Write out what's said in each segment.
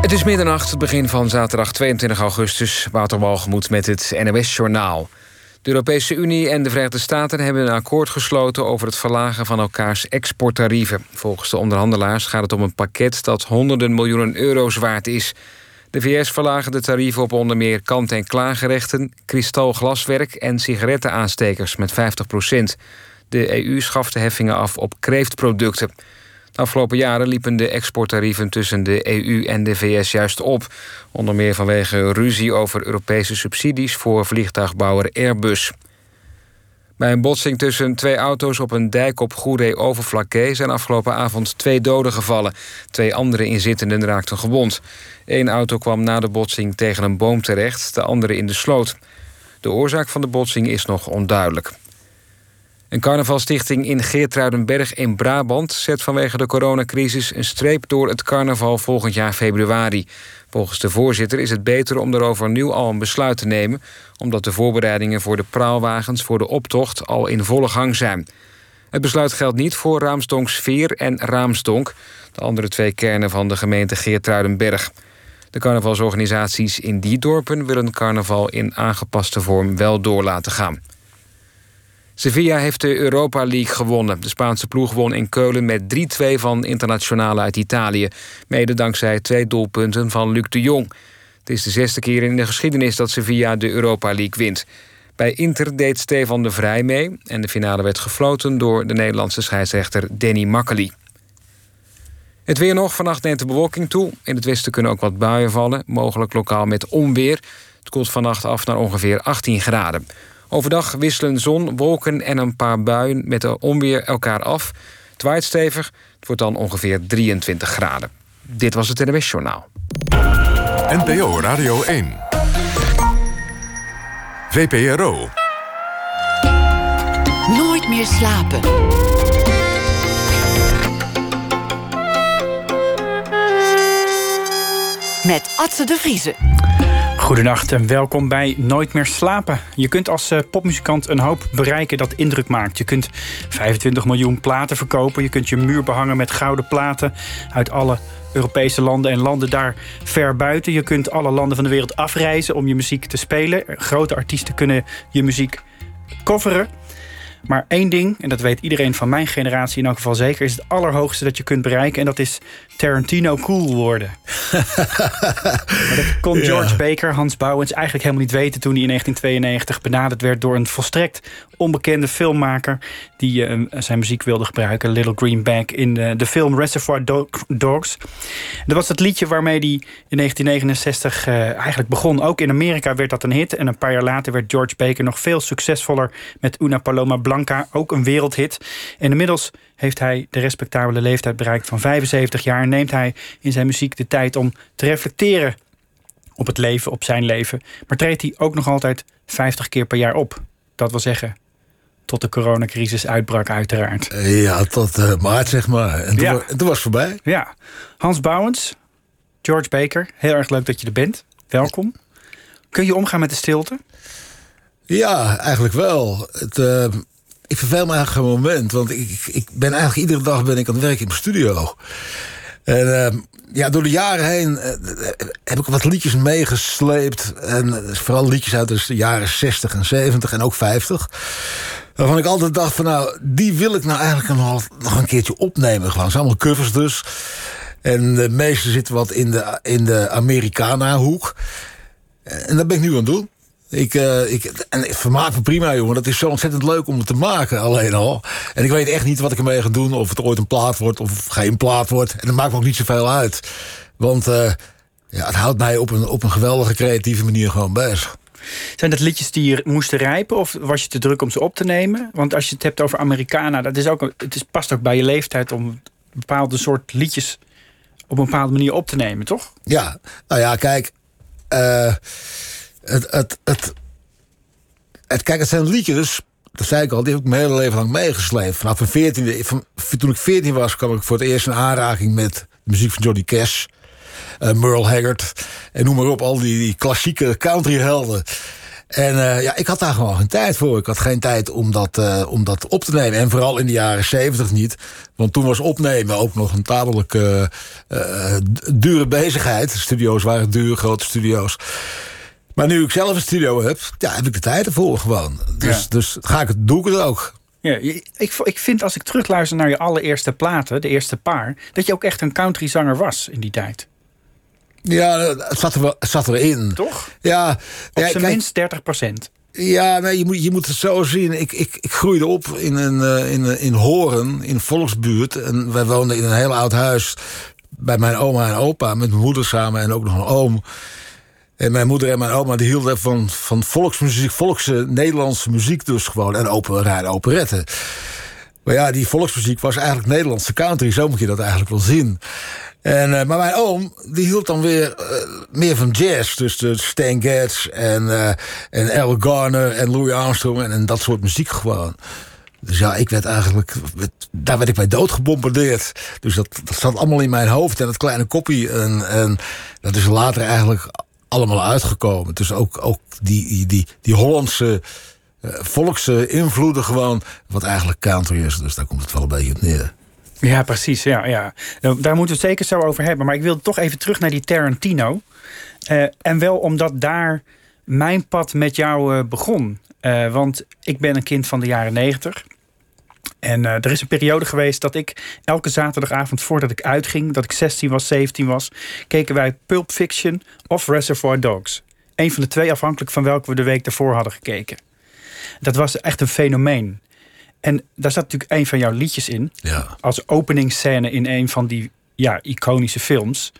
Het is middernacht, het begin van zaterdag 22 augustus. Wouter met het NOS-journaal. De Europese Unie en de Verenigde Staten hebben een akkoord gesloten... over het verlagen van elkaars exporttarieven. Volgens de onderhandelaars gaat het om een pakket... dat honderden miljoenen euro's waard is. De VS verlagen de tarieven op onder meer kant-en-klaargerechten... kristalglaswerk en sigarettenaanstekers met 50 procent. De EU schaft de heffingen af op kreeftproducten... Afgelopen jaren liepen de exporttarieven tussen de EU en de VS juist op. Onder meer vanwege ruzie over Europese subsidies voor vliegtuigbouwer Airbus. Bij een botsing tussen twee auto's op een dijk op Goeree-Overflakkee... zijn afgelopen avond twee doden gevallen. Twee andere inzittenden raakten gewond. Eén auto kwam na de botsing tegen een boom terecht, de andere in de sloot. De oorzaak van de botsing is nog onduidelijk. Een carnavalstichting in Geertruidenberg in Brabant zet vanwege de coronacrisis een streep door het carnaval volgend jaar februari. Volgens de voorzitter is het beter om daarover nu al een besluit te nemen, omdat de voorbereidingen voor de praalwagens voor de optocht al in volle gang zijn. Het besluit geldt niet voor Raamsdonksveer en Raamsdonk, de andere twee kernen van de gemeente Geertruidenberg. De carnavalsorganisaties in die dorpen willen carnaval in aangepaste vorm wel door laten gaan. Sevilla heeft de Europa League gewonnen. De Spaanse ploeg won in Keulen met 3-2 van internationale uit Italië. Mede dankzij twee doelpunten van Luc de Jong. Het is de zesde keer in de geschiedenis dat Sevilla de Europa League wint. Bij Inter deed Stefan de Vrij mee... en de finale werd gefloten door de Nederlandse scheidsrechter Danny Makkely. Het weer nog, vannacht neemt de bewolking toe. In het westen kunnen ook wat buien vallen, mogelijk lokaal met onweer. Het koelt vannacht af naar ongeveer 18 graden. Overdag wisselen zon, wolken en een paar buien met de onweer elkaar af. Het waait stevig, het wordt dan ongeveer 23 graden. Dit was het NWS Journaal. NPO Radio 1. VPRO. Nooit meer slapen. Met Atze de Vriezen. Goedenacht en welkom bij Nooit meer slapen. Je kunt als uh, popmuzikant een hoop bereiken dat indruk maakt. Je kunt 25 miljoen platen verkopen. Je kunt je muur behangen met gouden platen uit alle Europese landen en landen daar ver buiten. Je kunt alle landen van de wereld afreizen om je muziek te spelen. Grote artiesten kunnen je muziek coveren. Maar één ding, en dat weet iedereen van mijn generatie in elk geval zeker, is het allerhoogste dat je kunt bereiken. En dat is Tarantino cool worden. dat kon George Baker, Hans Bouwens, eigenlijk helemaal niet weten toen hij in 1992 benaderd werd door een volstrekt onbekende filmmaker die uh, zijn muziek wilde gebruiken, Little Green Bag, in de, de film Reservoir Dogs. Dat was het liedje waarmee hij in 1969 uh, eh, eigenlijk begon. Ook in Amerika werd dat een hit. En een paar jaar later werd George Baker nog veel succesvoller met Una Paloma Blanca, ook een wereldhit. En inmiddels heeft hij de respectabele leeftijd bereikt van 75 jaar. En neemt hij in zijn muziek de tijd om te reflecteren op het leven, op zijn leven. Maar treedt hij ook nog altijd 50 keer per jaar op. Dat wil zeggen, tot de coronacrisis uitbrak uiteraard. Ja, tot uh, maart zeg maar. En toen, ja. en toen was het voorbij. Ja. Hans Bouwens, George Baker, heel erg leuk dat je er bent. Welkom. Kun je omgaan met de stilte? Ja, eigenlijk wel. Het, uh, ik verveel me eigenlijk een moment. Want ik, ik ben eigenlijk iedere dag ben ik aan het werk in mijn studio. En uh, ja, door de jaren heen uh, heb ik wat liedjes meegesleept. En vooral liedjes uit de jaren 60 en 70 en ook 50. Waarvan ik altijd dacht van nou, die wil ik nou eigenlijk nog, nog een keertje opnemen. Gewoon. Het zijn allemaal covers dus. En de meeste zitten wat in de, in de Americana-hoek. En dat ben ik nu aan het doen. Ik, uh, ik, en ik vermaak me prima, jongen. Dat is zo ontzettend leuk om het te maken, alleen al. En ik weet echt niet wat ik ermee ga doen. Of het ooit een plaat wordt of geen plaat wordt. En dat maakt me ook niet zoveel uit. Want uh, ja, het houdt mij op een, op een geweldige creatieve manier gewoon bezig. Zijn dat liedjes die je moesten rijpen of was je te druk om ze op te nemen? Want als je het hebt over Americana, dat is ook, het is, past ook bij je leeftijd om bepaalde soort liedjes op een bepaalde manier op te nemen, toch? Ja, nou ja, kijk. Uh, het, het, het, het, kijk, het zijn liedjes, dat zei ik al, die heb ik mijn hele leven lang meegesleept. Vanaf mijn 14, van, toen ik 14 was, kwam ik voor het eerst in aanraking met de muziek van Johnny Cash, uh, Merle Haggard en noem maar op, al die, klassieke countryhelden. En uh, ja, ik had daar gewoon geen tijd voor. Ik had geen tijd om dat, uh, om dat op te nemen. En vooral in de jaren zeventig niet. Want toen was opnemen ook nog een tamelijk dure bezigheid. Studio's waren duur, grote studio's. Maar nu ik zelf een studio heb, ja, heb ik de tijd ervoor gewoon. Dus, ja. dus ga ik het, doe ik het ook. Ja, ik, ik vind als ik terugluister naar je allereerste platen, de eerste paar, dat je ook echt een countryzanger was in die tijd. Ja, het zat, er, het zat erin. Toch? Ja. Op zijn minst 30 procent. Ja, nee, je, moet, je moet het zo zien. Ik, ik, ik groeide op in, een, in, in Horen, in Volksbuurt. En wij woonden in een heel oud huis bij mijn oma en opa. Met mijn moeder samen en ook nog een oom. En mijn moeder en mijn oma die hielden van, van volksmuziek, volkse Nederlandse muziek dus gewoon. En opera en operetten. Maar ja, die volksmuziek was eigenlijk Nederlandse country. Zo moet je dat eigenlijk wel zien. En, uh, maar mijn oom, die hield dan weer uh, meer van jazz. Dus de Stan Getz en, uh, en Al Garner en Louis Armstrong en, dat soort muziek gewoon. Dus ja, ik werd eigenlijk, daar werd ik bij dood gebombardeerd. Dus dat, dat zat allemaal in mijn hoofd en dat kleine kopie. En, en dat is later eigenlijk allemaal uitgekomen. Dus ook, ook die, die, die, Hollandse volkse invloeden gewoon, wat eigenlijk country is. Dus daar komt het wel een beetje op neer. Ja, precies. Ja, ja. Daar moeten we het zeker zo over hebben. Maar ik wil toch even terug naar die Tarantino. Uh, en wel omdat daar mijn pad met jou uh, begon. Uh, want ik ben een kind van de jaren negentig. En er is een periode geweest dat ik elke zaterdagavond voordat ik uitging, dat ik 16 was, 17 was, keken wij Pulp Fiction of Reservoir Dogs. Een van de twee, afhankelijk van welke we de week daarvoor hadden gekeken. Dat was echt een fenomeen. En daar zat natuurlijk een van jouw liedjes in. Ja. Als openingsscène in een van die ja, iconische films.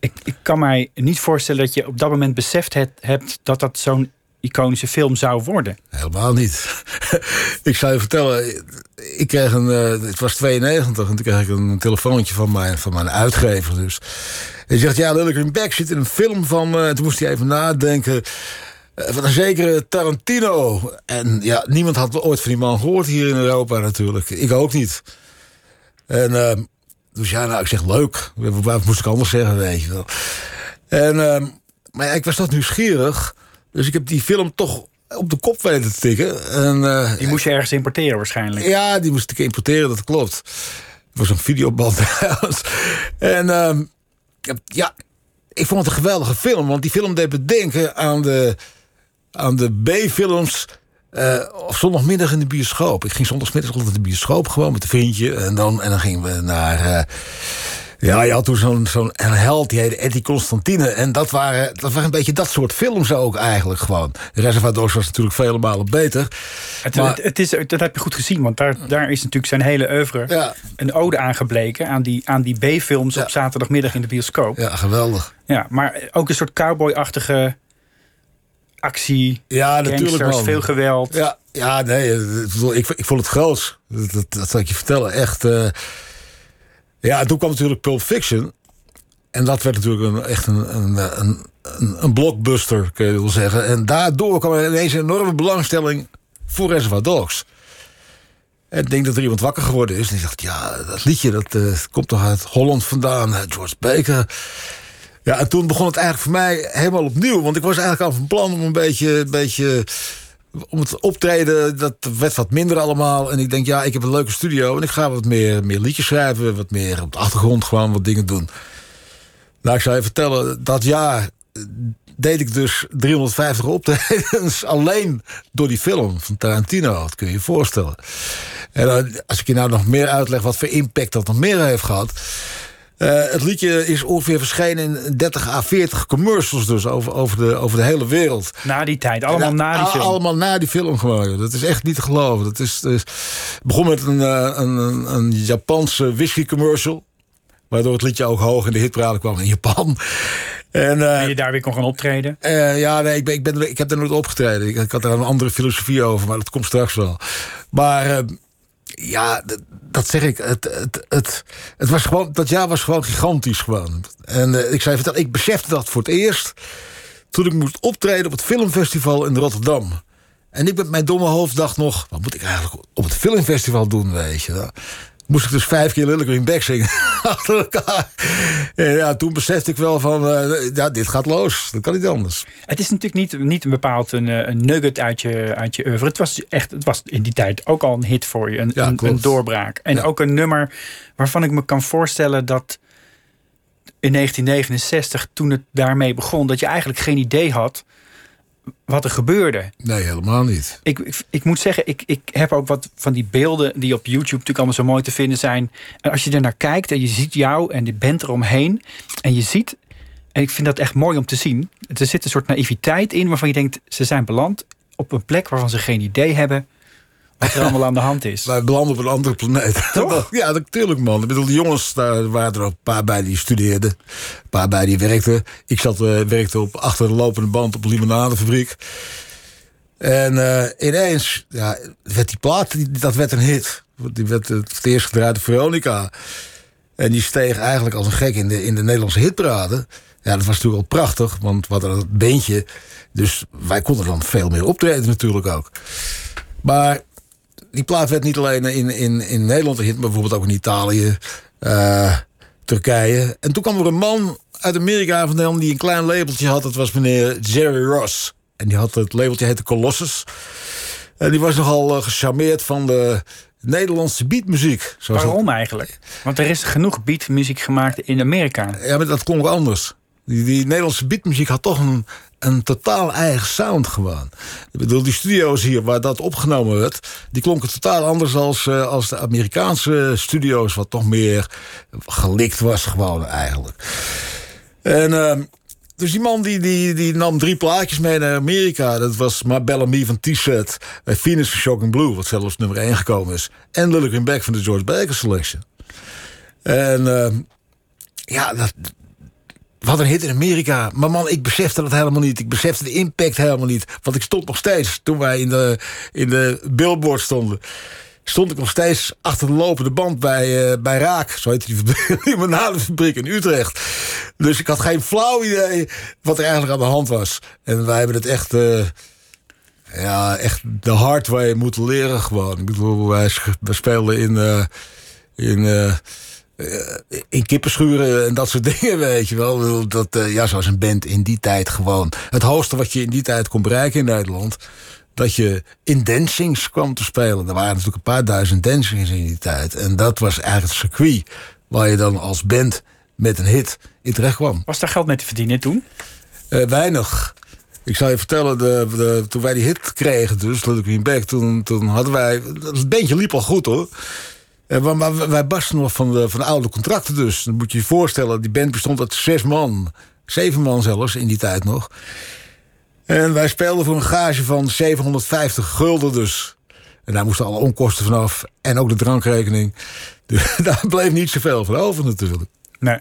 Ik, ik kan mij niet voorstellen dat je op dat moment beseft hebt dat dat zo'n iconische film zou worden. Helemaal niet. ik zou je vertellen, ik kreeg een, uh, het was 92 en toen kreeg ik een telefoontje van mijn, van mijn uitgever. Dus. Hij zegt, ja, Lille Green Back zit in een film van, uh, toen moest hij even nadenken. Eh, van een zekere Tarantino. En ja, niemand had ooit van die man gehoord hier in Europa natuurlijk. Ik ook niet. En dus ja, nou, ik zeg leuk. Wat moest ik anders zeggen, weet je wel. En, maar ja, ik was toch nieuwsgierig. Dus ik heb die film toch op de kop weten te tikken. En, uh, die moest je ergens importeren waarschijnlijk. Ja, die moest ik importeren, dat klopt. Het was een videoband. En ehm, ja, ik vond het een geweldige film. Want die film deed bedenken aan de aan de B-films. Uh, of zondagmiddag in de bioscoop. Ik ging zondagsmiddag altijd in de bioscoop gewoon met een vriendje. En dan, en dan gingen we naar. Ja, je had toen zo'n zo'n held, die heette Eddie Constantine. En dat waren, dat waren een beetje dat soort films ook eigenlijk gewoon. Reservoir Dogs was natuurlijk vele malen beter. Het, maar, het, het, is, dat heb je goed gezien, want daar, daar is natuurlijk zijn hele oeuvre... Ja. een ode aangebleken aan die, aan die B-films ja. op zaterdagmiddag in de bioscoop. Ja, geweldig. Ja, maar ook een soort cowboy-achtige actie, ja, natuurlijk man. veel geweld. Ja, ja nee, ik, ik vond het groot. Dat, dat, dat zal ik je vertellen. Echt. Uh, ja, toen kwam natuurlijk Pulp Fiction. En dat werd natuurlijk een, echt een, een, een, een, blockbuster, kun je wel zeggen. En daardoor kwam er ineens een enorme belangstelling voor Reservoir Dogs. En ik denk dat er iemand wakker geworden is. En die dacht, ja, dat liedje dat, uh, komt toch uit Holland vandaan. George Baker. Ja, en toen begon het eigenlijk voor mij helemaal opnieuw. Want ik was eigenlijk al van plan om een beetje... Een beetje om het optreden, dat werd wat minder allemaal. En ik denk, ja, ik heb een leuke studio... en ik ga wat meer, meer liedjes schrijven... wat meer op de achtergrond gewoon wat dingen doen. Nou, ik zou je vertellen, dat jaar deed ik dus 350 optredens... alleen door die film van Tarantino, dat kun je je voorstellen. En als ik je nou nog meer uitleg wat voor impact dat nog meer heeft gehad... Uh, het liedje is ongeveer verschenen in 30 à 40 commercials dus over, over, de, over de hele wereld. Na die tijd, allemaal na, na die film. Allemaal na die film gewoon. Dat is echt niet te geloven. Dat is, is begon met een, een, een, een Japanse whisky commercial. Waardoor het liedje ook hoog in de hitparade kwam in Japan. En, uh, en je daar weer kon gaan optreden? Uh, ja, nee, ik, ben, ik, ben, ik heb daar nooit opgetreden. Ik, ik, had daar een andere filosofie over, maar dat komt straks wel. Maar ja, dat zeg ik. Het, het, het, het was gewoon, dat jaar was gewoon gigantisch gewoon. En uh, ik zei vertellen, ik besefte dat voor het eerst... toen ik moest optreden op het filmfestival in Rotterdam. En ik met mijn domme hoofd dacht nog... wat moet ik eigenlijk op het filmfestival doen, weet je moest ik dus vijf keer Lille Green Back zingen achter elkaar. En ja, toen besefte ik wel van, eh, ja, dit gaat los. Dat kan niet anders. Het is natuurlijk niet, niet een bepaald een, eh, een nugget uit je, uit je oeuvre. Het was, echt, het was in die tijd ook al een hit voor je, een, Ja, een, doorbraak. En Ja. ook een nummer waarvan ik me kan voorstellen dat in 1969, toen het daarmee begon, dat je eigenlijk geen idee had wat er gebeurde. Nee, helemaal niet. Ik, ik, ik moet zeggen, ik, ik heb ook wat van die beelden die op YouTube natuurlijk allemaal zo mooi te vinden zijn. En als je er naar kijkt en je ziet jou en de band eromheen. En je ziet, en ik vind dat echt mooi om te zien. Er zit een soort naïviteit in waarvan je denkt, ze zijn beland op een plek waarvan ze geen idee hebben wat er allemaal aan de hand is. Wij belanden op een andere planeet. Toch? ja, natuurlijk man. Ik bedoel, de jongens, daar waren er ook een paar bij die studeerden. Een paar bij die werkten. Ik zat, eh, werkte op, achter de lopende band op een limonadefabriek. En eh, ineens ja, werd die plaat, die, dat werd een hit. Die werd het, eerst gedraaid door Veronica. En die steeg eigenlijk als een gek in de, in de Nederlandse hitparade. Ja, dat was natuurlijk al prachtig, want hadden dat beentje. Dus wij konden dan veel meer optreden natuurlijk ook. Maar die plaat werd niet alleen in, in, in Nederland hit, maar bijvoorbeeld ook in Italië, eh, Turkije. En toen kwam er een man uit Amerika vandaan die een klein labeltje had. Dat was meneer Jerry Ross. En die had het labeltje heette Colossus. En die was nogal eh, gecharmeerd van de Nederlandse beatmuziek. Dat- Waarom eigenlijk? Want er is genoeg beatmuziek gemaakt in Amerika. Ja, maar dat klonk anders. Die, Nederlandse beatmuziek had toch een, een totaal eigen sound gewoon. Ik bedoel, die studio's hier waar dat opgenomen werd... die klonken totaal anders als, eh, als de Amerikaanse studio's... wat toch meer gelikt was gewoon eigenlijk. En... ehm, dus die man die, die, die nam drie plaatjes mee naar Amerika. Dat was My Bellamy van T-Set. eh, Venus van Shocking Blue, wat zelfs nummer 1 gekomen is. En Lillick in Back van de George Baker Selection. En ehm, ja, dat, wat een hit in Amerika. Maar man, ik besefte dat helemaal niet. Ik besefte de impact helemaal niet. Want ik stond nog steeds, toen wij in de, in de billboard stonden... stond ik nog steeds achter de lopende band bij, eh, bij Raak. Zo heet die limonadefabriek in Utrecht. Dus ik had geen flauw idee wat er eigenlijk aan de hand was. En wij hebben het echt... eh, ja, echt de hard way moeten leren gewoon. Ik bedoel, wij, speelden in... eh, in in kippenschuren en dat soort dingen, weet je wel. Dat, eh, ja, zoals een band in die tijd gewoon. Het hoogste wat je in die tijd kon bereiken in Nederland... dat je in dancings kwam te spelen. Er waren natuurlijk een paar duizend dancings in die tijd. En dat was eigenlijk het circuit... waar je dan als band met een hit in terecht kwam. Was daar geld mee te verdienen toen? Eh, weinig. Ik zal je vertellen, de, de, toen wij die hit kregen, dus Little Green Back, toen, toen hadden wij. Het bandje liep al goed hoor. Eh, maar, maar wij barsten nog van de, van de oude contracten dus. Dan moet je je voorstellen, die band bestond uit zes man. Zeven man zelfs, in die tijd nog. En wij speelden voor een gage van 750 gulden dus. En daar moesten alle onkosten vanaf. En ook de drankrekening. Dus daar bleef niet zoveel van over natuurlijk. Nee.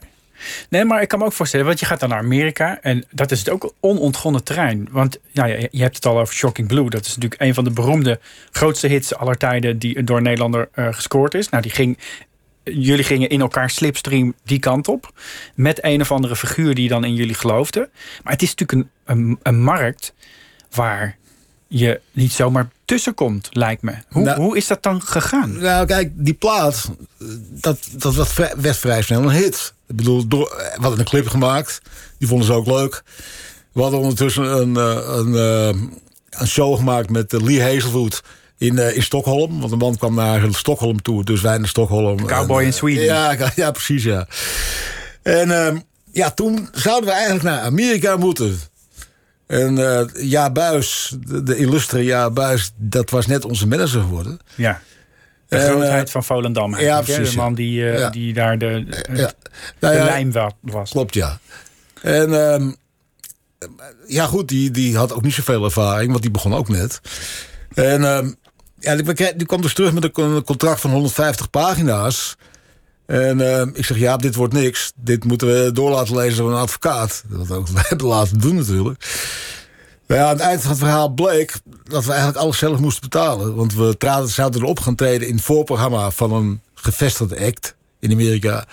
Nee, maar ik kan me ook voorstellen, want je gaat dan naar Amerika en dat is het ook onontgonnen terrein. Want ja, je hebt het al over Shocking Blue. Dat is natuurlijk een van de beroemde, grootste hits aller tijden die door een Nederlander eh, gescoord is. Nou, die ging, jullie gingen in elkaar slipstream die kant op. Met een of andere figuur die dan in jullie geloofde. Maar het is natuurlijk een, een, een markt waar je niet zomaar tussenkomt, lijkt me. Hoe, Nou- hoe is dat dan gegaan? Nou, kijk, die plaat, dat, dat werd, vrij, werd vrij snel een hit. Ik bedoel, door, eh, we hadden een clip gemaakt. Die vonden ze ook leuk. We hadden ondertussen een, eh, een, eh, een show gemaakt met Lee Hazelwood in, in Stockholm. Want de man kwam naar Stockholm toe, dus wij naar Stockholm. Cowboy En, in Sweden. Ja, ja, precies, ja. En ehm, ja, toen zouden we eigenlijk naar Amerika moeten. En Ja Buis, de, de illustre Ja Buis, dat was net onze manager geworden. Ja. De En, grootheid eh, van Volendam ja, precies, de man die, eh, Ja. die daar de. Nou de lijm wa- was. Klopt, ja. En ehm, ja, goed, die, die had ook niet zoveel ervaring, want die begon ook net. En ehm, ja, die, die kwam dus terug met een con- contract van 150 pagina's. En ehm, ik zeg, ja, dit wordt niks. Dit moeten we door laten lezen door een advocaat. Dat ook we hebben laten doen natuurlijk. Ja, aan het eind van het verhaal bleek dat we eigenlijk alles zelf moesten betalen. Want we traden, zouden erop gaan treden in het voorprogramma van een gevestigde act in Amerika.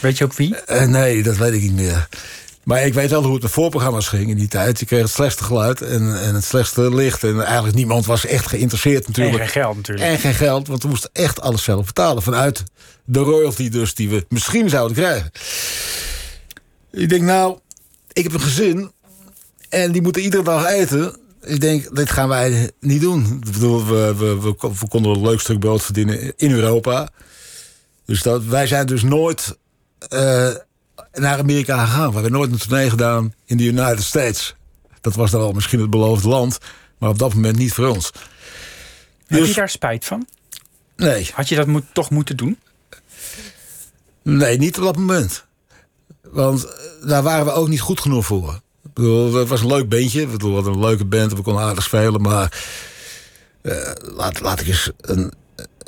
Weet je ook wie? Eh, nee, dat weet ik niet meer. Maar ik weet wel hoe het met voorprogramma's ging in die tijd. Je kreeg het slechtste geluid en, en het slechtste licht. En eigenlijk niemand was echt geïnteresseerd natuurlijk. En geen geld natuurlijk. En geen geld, want we moesten echt alles zelf betalen. Vanuit de royalty dus die we misschien zouden krijgen. Ik denk nou, ik heb een gezin en die moeten iedere dag eten. Ik denk, dit gaan wij niet doen. Ik bedoel, we, we, we, we konden een leuk stuk brood verdienen in Europa. Dus dat, wij zijn dus nooit uh, naar Amerika gegaan. We hebben nooit een tournee gedaan in de United States. Dat was dan wel misschien het beloofde land, maar op dat moment niet voor ons. Heb je daar spijt van? Nee. Had je dat moet, toch moeten doen? Nee, niet op dat moment. Want daar waren we ook niet goed genoeg voor. Ik bedoel, het was een leuk bandje. We hadden een leuke band. We konden aardig spelen. Maar uh, laat, laat ik eens een,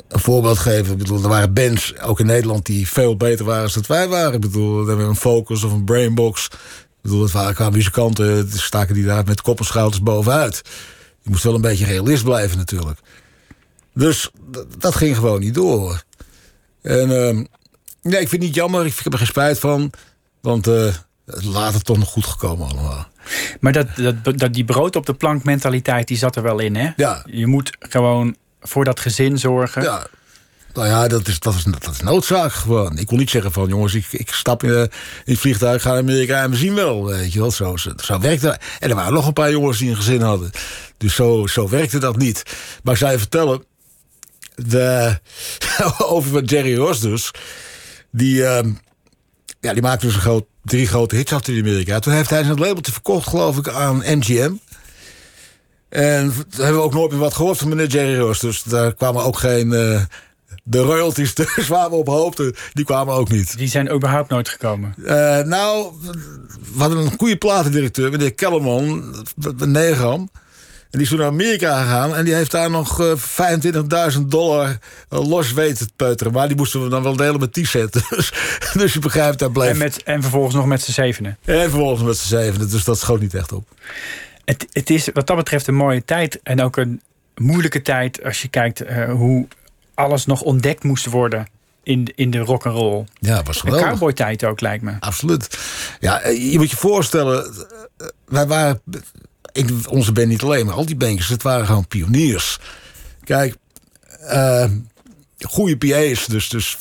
een voorbeeld geven. Ik bedoel, er waren bands, ook in Nederland, die veel beter waren dan wij waren. Ik bedoel, hebben een Focus of een Brainbox. Ik bedoel, het waren qua muzikanten, staken die daar met kop bovenuit. Je moest wel een beetje realist blijven natuurlijk. Dus dat ging gewoon niet door. En uh, nee, ik vind het niet jammer. Ik heb er geen spijt van. Want uh, later toch nog goed gekomen allemaal. Maar dat, dat, dat, die brood op de plank mentaliteit, die zat er wel in, hè? Ja. Je moet gewoon voor dat gezin zorgen. Ja. Nou ja, dat is, dat, is, dat is noodzaak gewoon. Ik kon niet zeggen van, jongens, ik, ik stap in, in het vliegtuig, ga naar Amerika en we zien wel. Weet je wel, zo, zo werkte dat. En er waren nog een paar jongens die een gezin hadden. Dus zo, zo werkte dat niet. Maar ik zou je vertellen, de, over Jerry Ross dus, die, uh, ja, die maakte dus een groot, drie grote hits af in Amerika. Toen heeft hij zijn labeltje verkocht, geloof ik, aan MGM. En toen hebben we ook nooit meer wat gehoord van meneer Jerry Ross. Dus daar kwamen ook geen... Uh, de royalties dus waar we op hoopten, die kwamen ook niet. Die zijn überhaupt nooit gekomen? Uh, nou, we hadden een goede platendirecteur, meneer Kellerman, Negram. En die is toen naar Amerika gegaan en die heeft daar nog uh, 25.000 dollar los weten te peuteren. Maar die moesten we dan wel delen met T-set. Dus, dus je begrijpt, daar bleef... En, met, en vervolgens nog met z'n zevenen? En vervolgens met z'n zevenen, dus dat schoot niet echt op. Het, het is wat dat betreft een mooie tijd en ook een moeilijke tijd als je kijkt uh, hoe alles nog ontdekt moest worden in, in de rock and roll. Ja, was geweldig. Een cowboy tijd ook lijkt me. Absoluut. Ja, je moet je voorstellen, wij waren onze band niet alleen, maar al die bandjes, het waren gewoon pioniers. Kijk, uh, goede PA's, dus, dus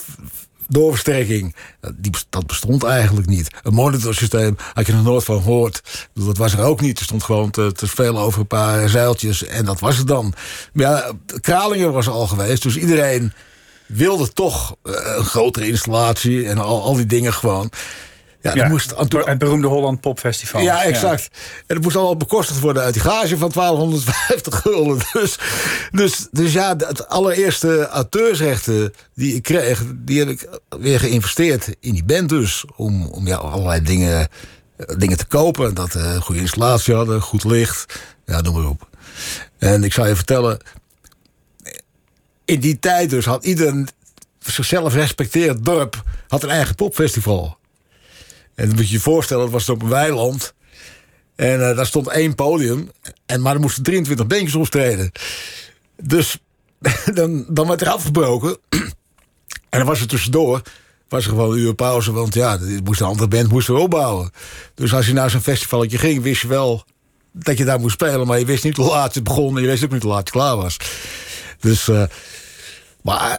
doorversterking, die, dat bestond eigenlijk niet. Een monitorsysteem had je nog nooit van gehoord. Dat was er ook niet. Er stond gewoon te, te over een paar zeiltjes en dat was het dan. Maar ja, Kralingen was al geweest, dus iedereen wilde toch een grotere installatie en al, al die dingen gewoon. Ja, ja, moest aan toe... Het beroemde Holland Pop Festival. Ja, exact. Ja. En het moest allemaal bekostigd worden uit die gage van 1250 gulden. Dus, dus, dus ja, het allereerste auteursrechten die ik kreeg... die heb ik weer geïnvesteerd in die band dus. Om, om ja, allerlei dingen, dingen te kopen. Dat een goede installatie hadden, goed licht. Ja, noem maar op. En ik zou je vertellen... In die tijd dus had ieder zichzelf respecteerd dorp... had een eigen popfestival. En dan moet je je voorstellen, dat was op een weiland. En uh, daar stond één podium. En, maar er moesten 23 beentjes optreden. Dus dan, dan werd er afgebroken. en dan was er tussendoor was er gewoon een uur pauze. Want ja, moest een andere band moest er opbouwen. Dus als je naar zo'n festivaletje ging, wist je wel dat je daar moest spelen. Maar je wist niet hoe laat het begon. En je wist ook niet hoe laat het klaar was. Dus, uh, maar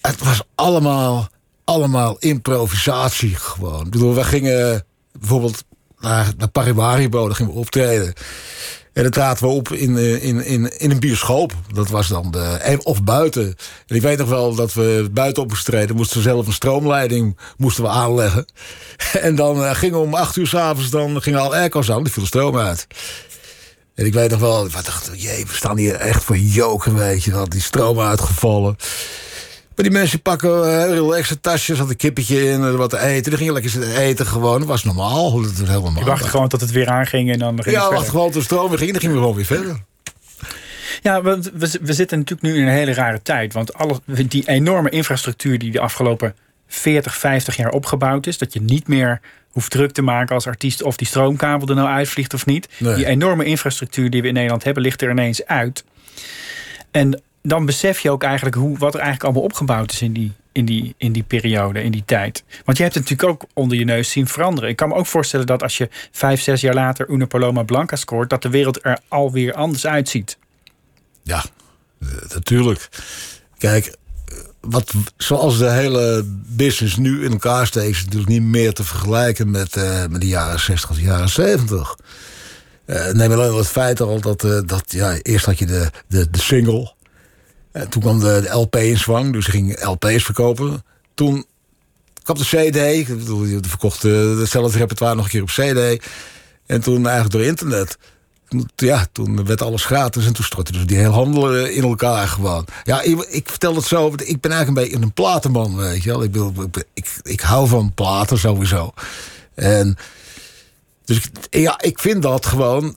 het was allemaal allemaal improvisatie gewoon. Ik bedoel, we gingen bijvoorbeeld naar, naar Parimaribo, daar gingen we optreden. En dan traden we op in, in, in, in een bioscoop. Dat was dan de, of buiten. En ik weet nog wel dat we buiten op moesten we zelf een stroomleiding moesten we aanleggen. En dan uh, gingen om acht uur s'avonds... dan gingen al airco's aan, die viel de stroom uit. En ik weet nog wel, ik dacht, jee, we staan hier echt voor joken, weet je wel. Die stroom uitgevallen. Maar die mensen pakken uh, relaxe tasjes, had een kippetje in, wat te eten. Die gingen lekker zitten eten gewoon. Dat was normaal. Dat was helemaal Je wachtte gewoon tot het weer aanging en dan ging Ja, wacht gewoon tot de stroom weer ging dan gingen we gewoon weer verder. Ja, want we, we zitten natuurlijk nu in een hele rare tijd. Want alle, die enorme infrastructuur die de afgelopen 40, 50 jaar opgebouwd is... dat je niet meer hoeft druk te maken als artiest... of die stroomkabel er nou uitvliegt of niet. Nee. Die enorme infrastructuur die we in Nederland hebben... ligt er ineens uit. En dan besef je ook eigenlijk hoe, wat er eigenlijk allemaal opgebouwd is in die in die, in die periode, in die tijd? Want je hebt het natuurlijk ook onder je neus zien veranderen. Ik kan me ook voorstellen dat als je vijf, zes jaar later Una Paloma Blanca scoort, dat de wereld er alweer anders uitziet. Ja, eh, natuurlijk. Kijk, wat, zoals de hele business nu in elkaar steekt, is natuurlijk niet meer te vergelijken met, uh, met de jaren 60, de jaren 70. Uh, neem alleen al het feit al dat, dat ja, eerst had je de, de, de single. En toen kwam de, LP in zwang, dus je ging LP's verkopen. Toen kwam de CD, ik bedoel, verkocht hetzelfde repertoire nog een keer op CD. En toen eigenlijk door internet ja, toen werd alles gratis en toen stortte dus die hele handel eh, in elkaar gewoon. Ja, ik, ik vertel het zo, ik ben eigenlijk een beetje een platenman, weet je wel. Ik, wil, ik, ik, hou van platen sowieso. En dus ja, ik vind dat gewoon,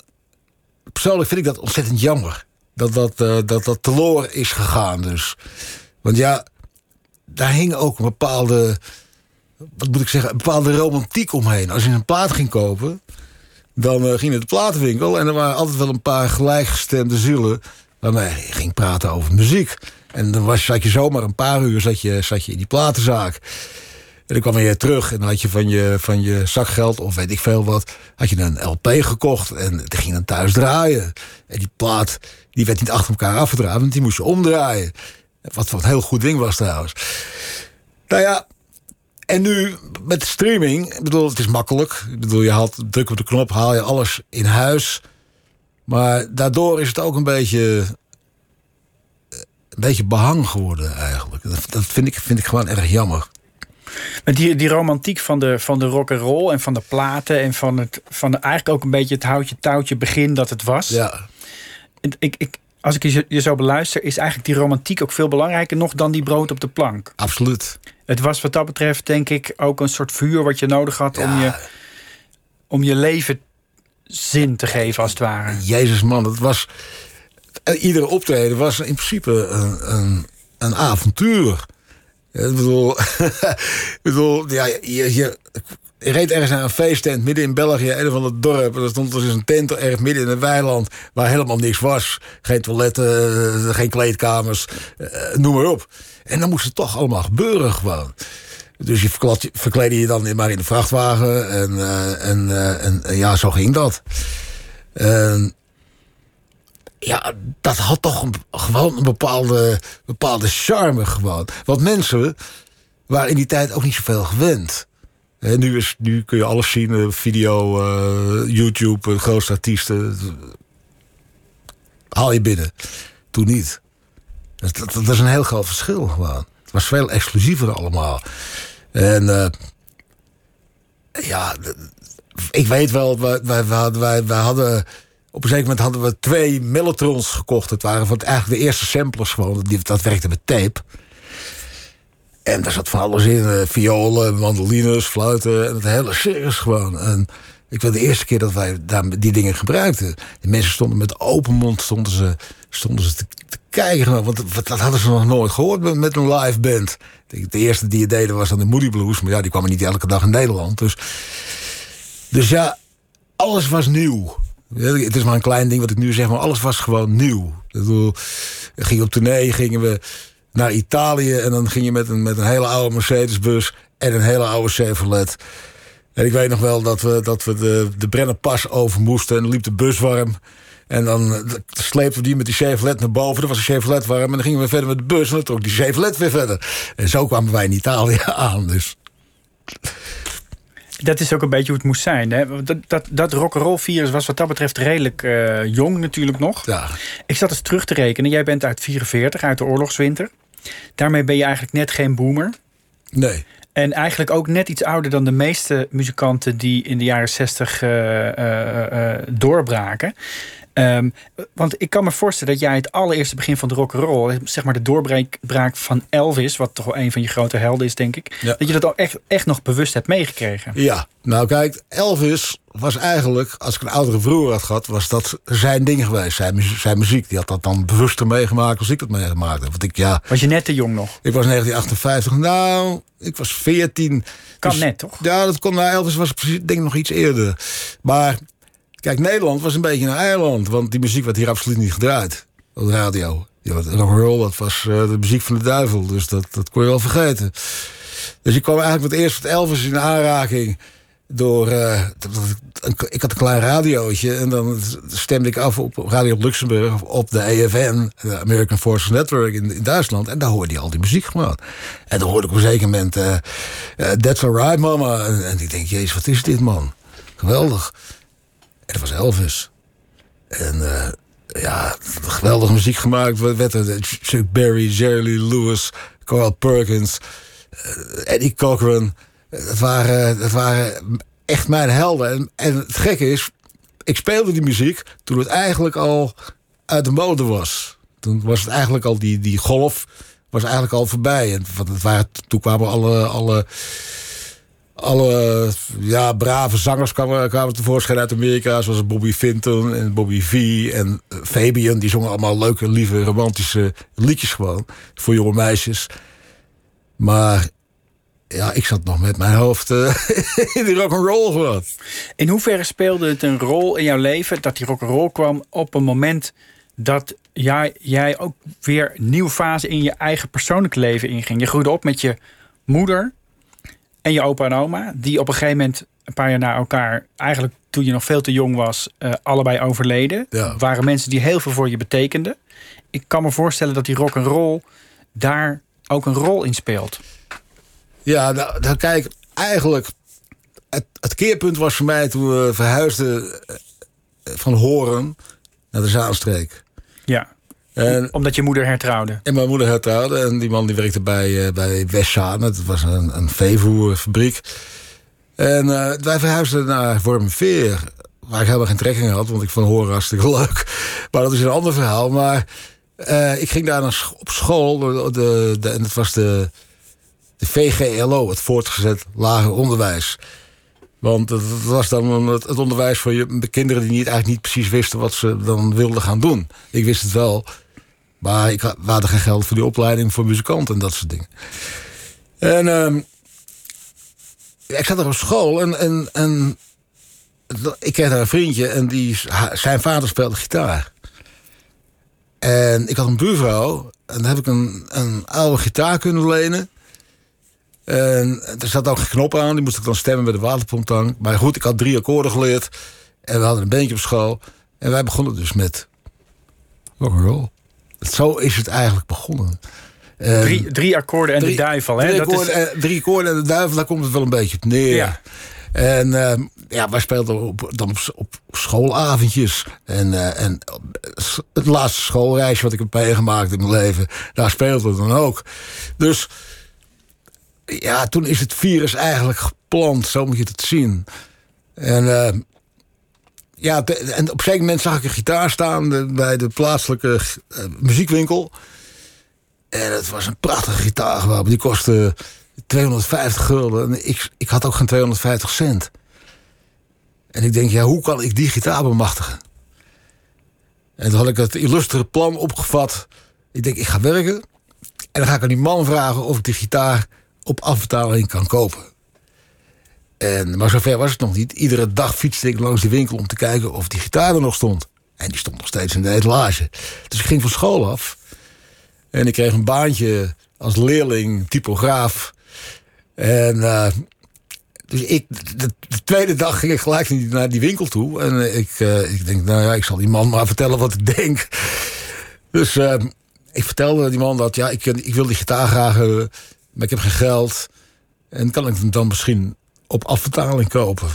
persoonlijk vind ik dat ontzettend jammer. Dat dat, uh, dat, dat teloor is gegaan dus. Want ja, daar hing ook een bepaalde, wat moet ik zeggen, een bepaalde romantiek omheen. Als je een plaat ging kopen dan uh, ging naar de platenwinkel en er waren altijd wel een paar gelijkgestemde zielen waarmee je ging praten over muziek. En dan was, zat je zomaar een paar uur zat je, zat je in die platenzaak. En dan kwam je terug en dan had je van je, van je zakgeld of weet ik veel wat... had je een LP gekocht en die ging dan thuis draaien. En die plaat die werd niet achter elkaar afgedraaid, want die moest je omdraaien. Wat, wat een heel goed ding was trouwens. Nou ja, en nu met streaming, ik bedoel, het is makkelijk. Ik bedoel, je haalt druk op de knop, haal je alles in huis. Maar daardoor is het ook een beetje, een beetje behang geworden eigenlijk. Dat, dat vind, ik, vind ik gewoon erg jammer. Met die, die romantiek van de, van de rock and roll en van de platen en van het van de, eigenlijk ook een beetje het houtje touwtje begin dat het was. Ja. Ik, ik, als ik je, je zo beluister, is eigenlijk die romantiek ook veel belangrijker nog dan die brood op de plank. Absoluut. Het was wat dat betreft, denk ik, ook een soort vuur wat je nodig had om, je, om je leven zin te geven, als het ware. Jezus man, het was. Iedere optreden was in principe een, een, een avontuur. Ik bedoel, ik bedoel ja, je, reed ergens naar een feesttent midden in België, een van het dorp. Er stond dus een tent erg midden in een weiland waar helemaal niks was. Geen toiletten, eh, geen kleedkamers, eh, noem maar op. En dan moest het toch allemaal gebeuren gewoon. Dus je verkleedde je dan maar in de vrachtwagen. En, uh, en, uh, en, ja, zo ging dat. En ja, dat had toch een, gewoon een bepaalde, bepaalde charme gewoon. Want mensen waren in die tijd ook niet zoveel gewend. En nu, is, nu kun je alles zien, video, uh, YouTube, grootste artiesten. Haal je binnen. Toen niet. Dat, dat, is een heel groot verschil gewoon. Het was veel exclusiever allemaal. En uh, ja, ik weet wel, wij, wij, wij, wij, hadden... Op een zeker moment hadden we twee Mellotrons gekocht. Het waren van eigenlijk de eerste samplers gewoon. Dat werkte met tape. En daar zat van alles in. Uh, violen, mandolines, fluiten. En het hele circus gewoon. En ik weet de eerste keer dat wij daar die dingen gebruikten. De mensen stonden met open mond stonden ze, stonden ze te, te kijken. Want dat hadden ze nog nooit gehoord met een live band. De eerste die je deden was dan de Moody Blues. Maar ja, die kwamen niet elke dag in Nederland. Dus, dus ja, alles was nieuw. Het is maar een klein ding wat ik nu zeg, maar alles was gewoon nieuw. Ik bedoel, gingen op tournee, gingen we naar Italië... en dan ging je met een, met een hele oude Mercedesbus en een hele oude Chevrolet... En ik weet nog wel dat we, dat we de, de Brennerpas over moesten. En dan liep de bus warm. En dan eh, sleepten we die met die Chevrolet naar boven. Er was een Chevrolet warm. En dan gingen we verder met de bus. En dan trok die Chevrolet weer verder. En zo kwamen wij in Italië aan. Dus. Dat is ook een beetje hoe het moest zijn. Hè? Dat, dat, dat rock'n'roll virus was wat dat betreft redelijk uh, jong natuurlijk nog. Ja. Ik zat eens terug te rekenen. Jij bent uit 44, uit de oorlogswinter. Daarmee ben je eigenlijk net geen boomer. Nee. En eigenlijk ook net iets ouder dan de meeste muzikanten die in de jaren 60 uh, uh, doorbraken. Um, want ik kan me voorstellen dat jij het allereerste begin van de rock roll, zeg maar de doorbraak van Elvis, wat toch wel een van je grote helden is, denk ik, ja. dat je dat ook echt, echt nog bewust hebt meegekregen. Ja, nou kijk, Elvis was eigenlijk, als ik een oudere broer had gehad, was dat zijn ding geweest, zijn, zijn muziek. Die had dat dan bewuster meegemaakt als ik het meegemaakt heb. Want ik, ja, was je net te jong nog? Ik was 1958, nou, ik was 14. Kan dus, net, toch? Ja, dat kon, nou, Elvis was precies, denk ik nog iets eerder. Maar Kijk, Nederland was een beetje een eiland. Want die muziek werd hier absoluut niet gedraaid. Op de radio. Ja, rock'n'roll, dat was uh, de muziek van de duivel. Dus dat, dat kon je wel vergeten. Dus ik kwam eigenlijk met eerst met Elvis in aanraking door. Uh, ik had een klein radiootje en dan stemde ik af op Radio Luxemburg op de AFN, de American Forces Network in, Duitsland. En daar hoorde je al die muziek gewoon. En dan hoorde ik op een zeker moment uh, That's Alright Mama. En, en ik denk, jezus, wat is dit man? Geweldig. En was Elvis. En ja, geweldige muziek gemaakt. Werd er Chuck Berry, Jerry Lewis, Carl Perkins, Eddie Cochran. Dat waren, dat waren echt mijn helden. En, en het gekke is, ik speelde die muziek toen het eigenlijk al uit de mode was. Toen was het eigenlijk al die, die golf was eigenlijk al voorbij. En het waren, toen kwamen alle, alle, alle ja, brave zangers kwamen, tevoorschijn uit Amerika. Zoals Bobby Finton en Bobby V en Fabian. Die zongen allemaal leuke, lieve, romantische liedjes gewoon. Voor jonge meisjes. Maar ja, ik zat nog met mijn hoofd uh, in die rock'n'roll gewoon. In hoeverre speelde het een rol in jouw leven dat die rock'n'roll kwam op een moment dat jij, jij ook weer een nieuwe fase in je eigen persoonlijke leven inging? Je groeide op met je moeder en je opa en oma, die op een gegeven moment een paar jaar na elkaar, eigenlijk toen je nog veel te jong was, uh, allebei overleden. Ja. Waren mensen die heel veel voor je betekenden. Ik kan me voorstellen dat die rock'n'roll daar ook een rol in speelt. Ja, nou, nou kijk, eigenlijk... Het, het, keerpunt was voor mij toen we verhuisden eh, van Horen naar de Zaanstreek. Ja, en, omdat je moeder hertrouwde. En mijn moeder hertrouwde. En die man die werkte bij, uh, bij Westzaan. Het was een, een veevoerfabriek. En uh, wij verhuisden naar Wormerveer. Waar ik helemaal geen trekking had. Want ik vond Horen hartstikke leuk. Maar dat is een ander verhaal. Maar uh, ik ging daar naar, op school. De, de, de, en het was de de VGLO, het voortgezet lager onderwijs. Want dat was dan het, het onderwijs voor je, de kinderen die niet, eigenlijk niet precies wisten wat ze dan wilden gaan doen. Ik wist het wel, maar ik had, we geen geld voor die opleiding voor muzikanten en dat soort dingen. En uh, ik zat er op school en, en, en ik daar een vriendje en die, zijn vader speelde gitaar. En ik had een buurvrouw en dan heb ik een, een oude gitaar kunnen lenen. En er zat ook geen knop aan, die moest ik dan stemmen bij de waterpomptang. Maar goed, ik had drie akkoorden geleerd. En we hadden een beentje op school. En wij begonnen dus met rock'n'roll. Zo is het eigenlijk begonnen. drie, drie akkoorden en drie, de duivel, hè? Drie, dat akkoorden, is... en, drie akkoorden en de duivel, daar komt het wel een beetje op neer. Ja. En uh, ja, wij speelden op, dan op, op schoolavondjes. En, uh, en het laatste schoolreisje wat ik heb meegemaakt in mijn leven, daar speelden we dan ook. Dus ja, toen is het virus eigenlijk geplant, zo moet je het zien. En uh, ja, en op een zeker moment zag ik een gitaar staan bij de plaatselijke uh, muziekwinkel. En het was een prachtige gitaar gewoon. Die kostte 250 gulden. En ik, ik had ook geen 250 cent. En ik denk, ja, hoe kan ik die gitaar bemachtigen? En toen had ik het illustere plan opgevat. Ik denk, ik ga werken. En dan ga ik aan die man vragen of ik die gitaar op afbetaling kan kopen. En, maar zover was het nog niet. Iedere dag fietste ik langs de winkel om te kijken of die gitaar er nog stond. En die stond nog steeds in de etalage. Dus ik ging van school af. En ik kreeg een baantje als leerling, typograaf. En uh, dus ik, de, de, tweede dag ging ik gelijk naar die winkel toe. En ik, uh, ik denk, nou ja, ik zal die man maar vertellen wat ik denk. Dus uh, ik vertelde die man dat, ja, ik, ik wil die gitaar graag hebben. Maar ik heb geen geld. En kan ik hem dan misschien op afbetaling kopen?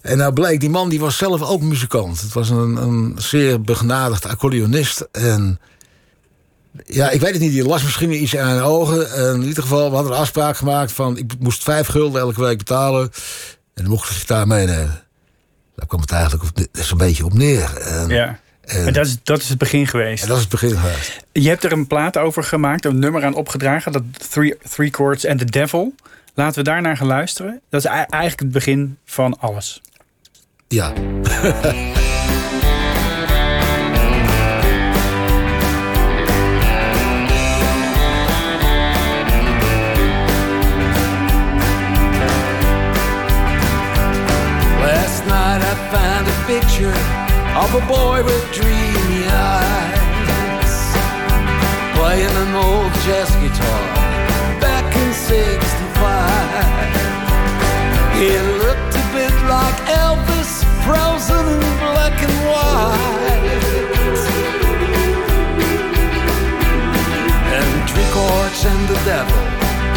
En nou bleek, die man die was zelf ook muzikant. Het was een, een zeer begenadigd accordeonist. En ja, ik weet het niet, die las misschien iets aan zijn ogen. En in ieder geval, we hadden een afspraak gemaakt van... ik moest vijf gulden elke week betalen. En dan mocht ik gitaar meenemen. Daar kwam het eigenlijk zo'n beetje op neer. En, ja. En, en dat, is, dat is het begin geweest. En dat is het begin geweest. Je hebt er een plaat over gemaakt, een nummer aan opgedragen. Dat Three, three Chords and the Devil. Laten we daarnaar gaan luisteren. Dat is eigenlijk het begin van alles. Ja. Last night I found a picture of a boy with dreamy eyes. playing an old jazz guitar Elvis, frozen in black and white. And three chords and the devil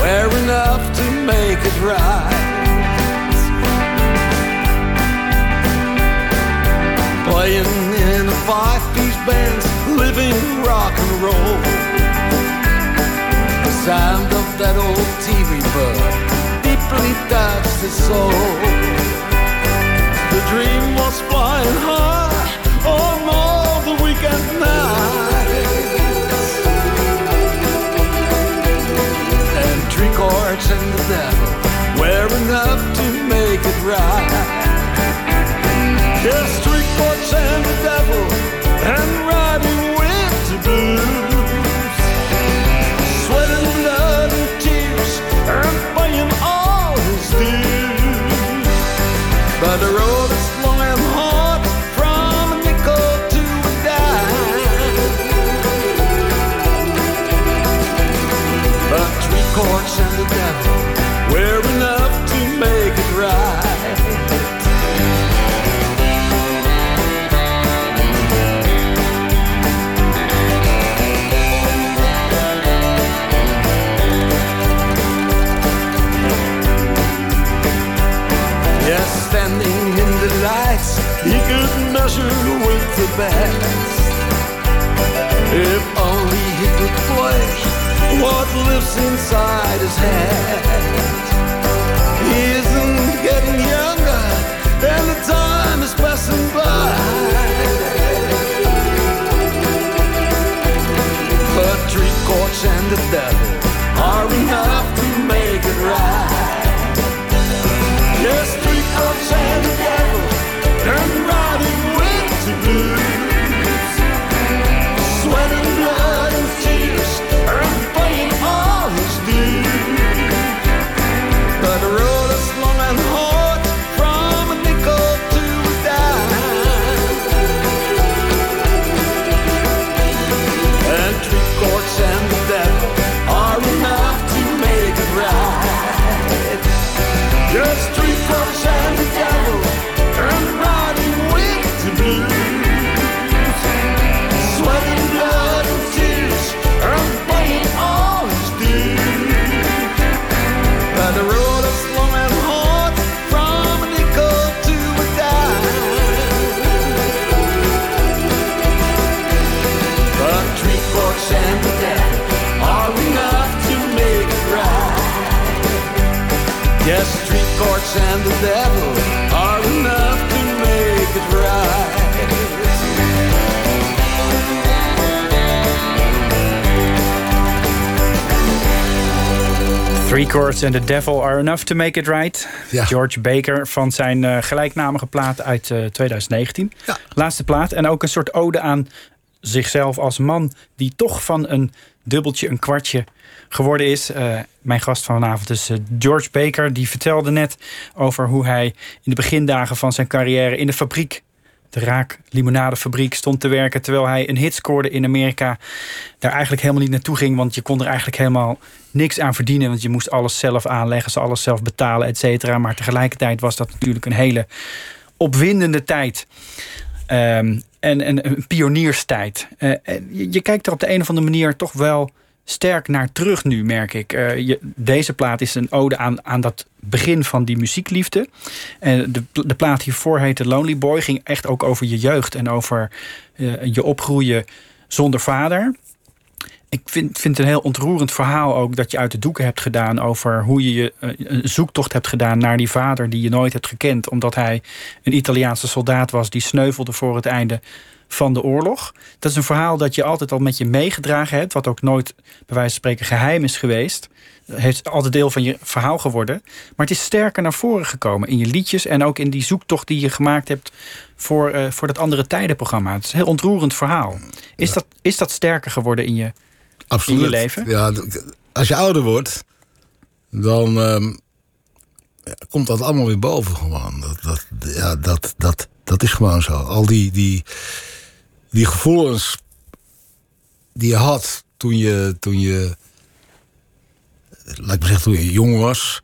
were enough to make it right. Playing in a five-piece band, living rock and roll. The sound of that old TV bird deeply touched his soul. The dream was flying high on all the weekend nights. And and the devil were enough to make it right. And the devil and riding with the blues. Blood and tears and all his dues. But the road best. If only he could play what lives inside his head. He isn't getting younger, and the time is passing by. But three chords and the devil are enough to make it right. Yes, three chords and the devil, Chords and the Devil Are Enough to Make It Right. Ja. George Baker van zijn eh, gelijknamige plaat uit eh, 2019. Ja. Laatste plaat. En ook een soort ode aan zichzelf als man... die toch van een dubbeltje, een kwartje geworden is. Eh, mijn gast vanavond is eh, George Baker. Die vertelde net over hoe hij in de begindagen van zijn carrière... in de fabriek de Raak Limonadefabriek stond te werken terwijl hij een hit scoorde in Amerika. Daar eigenlijk helemaal niet naartoe ging, want je kon er eigenlijk helemaal niks aan verdienen. Want je moest alles zelf aanleggen, ze alles zelf betalen, et cetera. Maar tegelijkertijd was dat natuurlijk een hele opwindende tijd. Ehm, en, en een pionierstijd. Eh, je, je kijkt er op de een of andere manier toch wel sterk naar terug nu, merk ik. Eh, deze plaat is een ode aan, aan dat begin van die muziekliefde. En de, de plaat hiervoor heette Lonely Boy. Ging echt ook over je jeugd en over eh, je opgroeien zonder vader. Ik vind, vind het een heel ontroerend verhaal ook dat je uit de doeken hebt gedaan over hoe je, je eh, een zoektocht hebt gedaan naar die vader die je nooit hebt gekend, omdat hij een Italiaanse soldaat was die sneuvelde voor het einde van de oorlog. Dat is een verhaal dat je altijd al met je meegedragen hebt, wat ook nooit bij wijze van spreken geheim is geweest. Het heeft altijd deel van je verhaal geworden. Maar het is sterker naar voren gekomen in je liedjes en ook in die zoektocht die je gemaakt hebt voor, eh, voor dat andere tijdenprogramma. Het is een heel ontroerend verhaal. Is, dat, is dat sterker geworden in je Absoluut. in je leven? Ja, als je ouder wordt, dan ehm, komt dat allemaal weer boven gewoon. Dat, dat, ja, dat, dat, dat is gewoon zo. Al die, die, die gevoelens die je had toen je, toen je, laat ik maar zeggen, toen je jong was.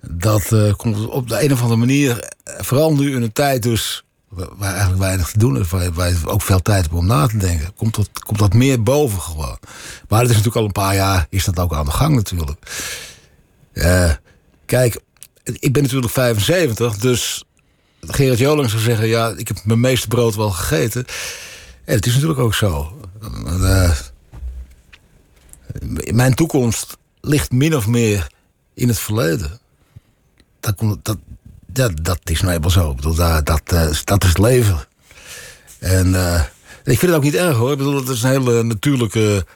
Dat eh, komt op de een of andere manier, eh, vooral nu in een tijd dus, wa- waar eigenlijk weinig te doen is, waar, waar je ook veel tijd hebt om na te denken, komt dat, komt dat meer boven gewoon. Maar het is natuurlijk al een paar jaar, is dat ook aan de gang natuurlijk. Eh, kijk, ik ben natuurlijk 75, dus Gerard Joling zou zeggen, ja, ik heb mijn meeste brood wel gegeten. En het is natuurlijk ook zo. Eh, mijn toekomst ligt min of meer in het verleden. Dat, dat, ja, dat is nou eenmaal zo. Dat, dat, eh, dat is het leven. En eh, ik vind het ook niet erg hoor. Ik bedoel, is een hele natuurlijke,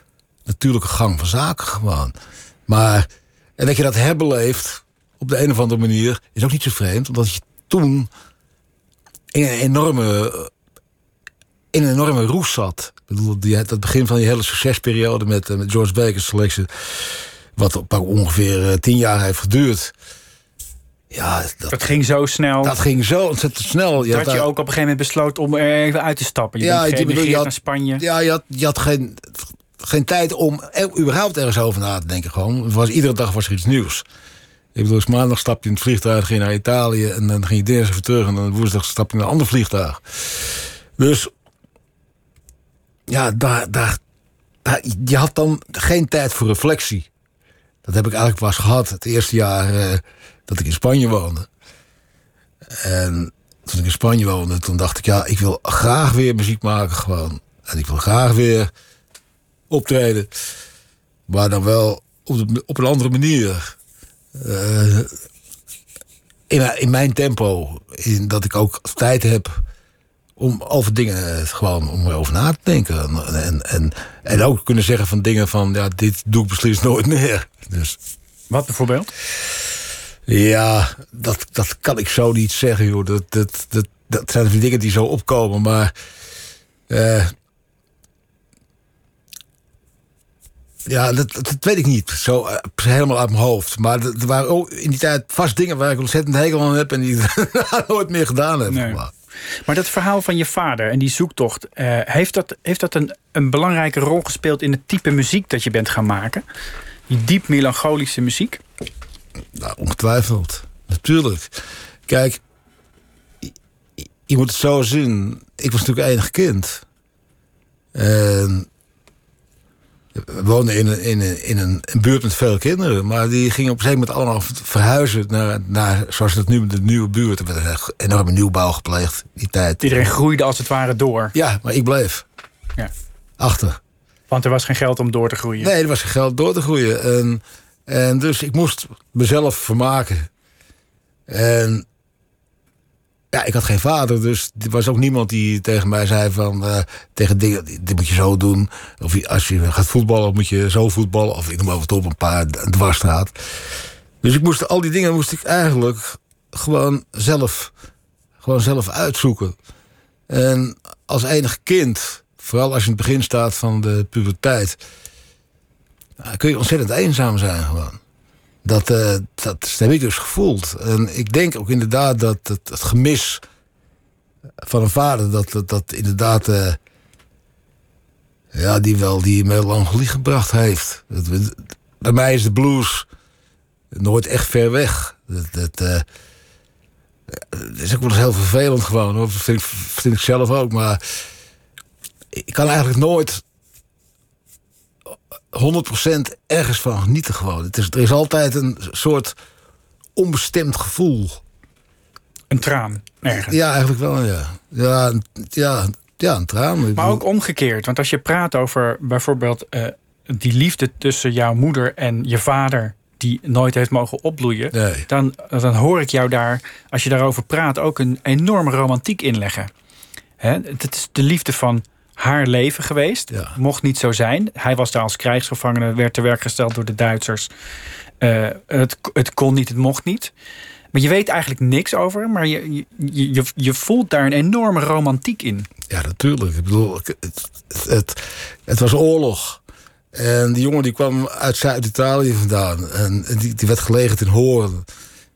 natuurlijke gang van zaken gewoon. Maar, en dat je dat herbeleeft op de een of andere manier is ook niet zo vreemd. Omdat je toen in een enorme, in een enorme roes zat. Ik bedoel, die, dat begin van die hele succesperiode met, eh, met George Baker's selectie... wat ongeveer eh, tien jaar heeft geduurd. Ja, dat, Dat ging zo snel. dat ging zo ontzettend snel. Je dat had je ook op een gegeven moment besloot om er even uit te stappen. Je Ja, bent bedoel, je had- naar Spanje. Ja, je had, je had geen, geen tijd om er, überhaupt ergens over na te denken. Gewoon. Het was, iedere dag was er iets nieuws. Ik bedoel, dus maandag stap je in het vliegtuig, ging naar Italië... en dan ging je dinsdag weer terug en dan woensdag stap je in een ander vliegtuig. Dus ja, daar, daar, je had dan geen tijd voor reflectie. Dat heb ik eigenlijk pas gehad het eerste jaar eh, dat ik in Spanje woonde. En toen ik in Spanje woonde, toen dacht ik, ja, ik wil graag weer muziek maken gewoon. En ik wil graag weer optreden. Maar dan wel op, op een andere manier. Eh, in, in mijn tempo. In dat ik ook tijd heb om over dingen eh, gewoon om erover na te denken. En, en, en, ook kunnen zeggen van dingen van, ja, dit doe ik beslist nooit meer. Dus Wat bijvoorbeeld? ja, dat, dat kan ik zo niet zeggen, joh. Dat, dat, dat, dat zijn dingen die zo opkomen, maar. eh, ja, dat, dat weet ik niet. Zo eh, helemaal uit mijn hoofd. Maar er waren ook in die tijd vast dingen waar ik ontzettend hekel aan heb en die ik nooit meer gedaan heb. Nee. Maar, dat verhaal van je vader en die zoektocht... eh, heeft dat, heeft dat een, een belangrijke rol gespeeld in het type muziek dat je bent gaan maken? Die diep melancholische muziek? nou, ongetwijfeld. Natuurlijk. Kijk, je, je moet het zo zien. Ik was natuurlijk enig kind. En we woonden in een, in, een, in een, buurt met veel kinderen. Maar die gingen op een gegeven moment allemaal verhuizen naar, naar zoals dat nu de nieuwe buurt. Er werd een enorme nieuwbouw gepleegd die tijd. Iedereen groeide als het ware door. Ja, maar ik bleef Ja. achter. Want er was geen geld om door te groeien. Nee, er was geen geld door te groeien. En, en dus ik moest mezelf vermaken. En ja, ik had geen vader, dus er was ook niemand die tegen mij zei van... eh, tegen dingen, dit moet je zo doen. Of als je gaat voetballen, moet je zo voetballen. Of ik noem maar wat op, een paar dwarsstraat. Dus ik moest, al die dingen moest ik eigenlijk gewoon zelf, gewoon zelf uitzoeken. En als enig kind, vooral als je in het begin staat van de puberteit... ja, kun je ontzettend eenzaam zijn gewoon. Dat, eh, dat heb ik dus gevoeld. En ik denk ook inderdaad dat het, het gemis van een vader... dat dat, dat inderdaad... eh, ja, die wel die gebracht heeft. Het- bij mij is de blues nooit echt ver weg. Dat, dat, eh, is ook wel eens heel vervelend gewoon. Hoor. Dat vind vind ik zelf ook. Maar ik kan eigenlijk nooit 100% ergens van genieten gewoon. Het is, er is altijd een soort onbestemd gevoel. Een traan, ergens. Ja, eigenlijk wel, ja. Ja, ja, ja een traan. Maar ook omgekeerd. Want als je praat over bijvoorbeeld eh, die liefde tussen jouw moeder en je vader... die nooit heeft mogen opbloeien... Nee. Dan, dan hoor ik jou daar, als je daarover praat... ook een enorme romantiek inleggen. Hè, het is de liefde van haar leven geweest. Ja. Mocht niet zo zijn. Hij was daar als krijgsgevangene, werd te werk gesteld door de Duitsers. Eh, het, het kon niet, het mocht niet. Maar je weet eigenlijk niks over hem, maar je, je, je, je voelt daar een enorme romantiek in. Ja, natuurlijk. Ik bedoel, het, het, het, was oorlog. En die jongen die kwam uit Zuid-Italië vandaan. En die, die werd gelegerd in Hoorn.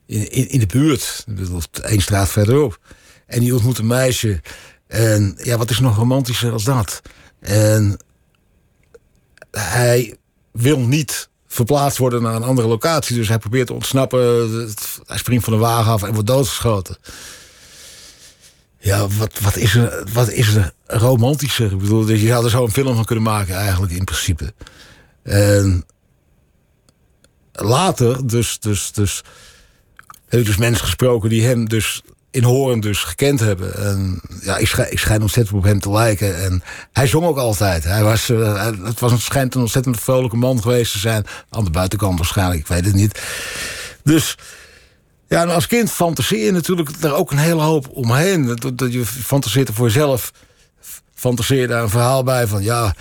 In, in, in de buurt. Één straat verderop. En die ontmoette een meisje. En ja, wat is nog romantischer als dat? En hij wil niet verplaatst worden naar een andere locatie. Dus hij probeert te ontsnappen. Hij springt van de wagen af en wordt doodgeschoten. Ja, wat, wat, is er, wat is er romantischer? Ik bedoel, je zou er zo een film van kunnen maken eigenlijk in principe. En later, dus, dus, dus heb ik dus mensen gesproken die hem dus in Hoorn dus gekend hebben. En ja, ik schijn, ik schijn ontzettend op hem te lijken. En hij zong ook altijd. Hij was, eh, het was een, schijnt een ontzettend vrolijke man geweest te zijn. Aan de buitenkant waarschijnlijk, ik weet het niet. Dus ja, als kind fantaseer je natuurlijk er ook een hele hoop omheen. Dat, dat je fantaseert er voor jezelf. Fantaseer daar een verhaal bij van ja.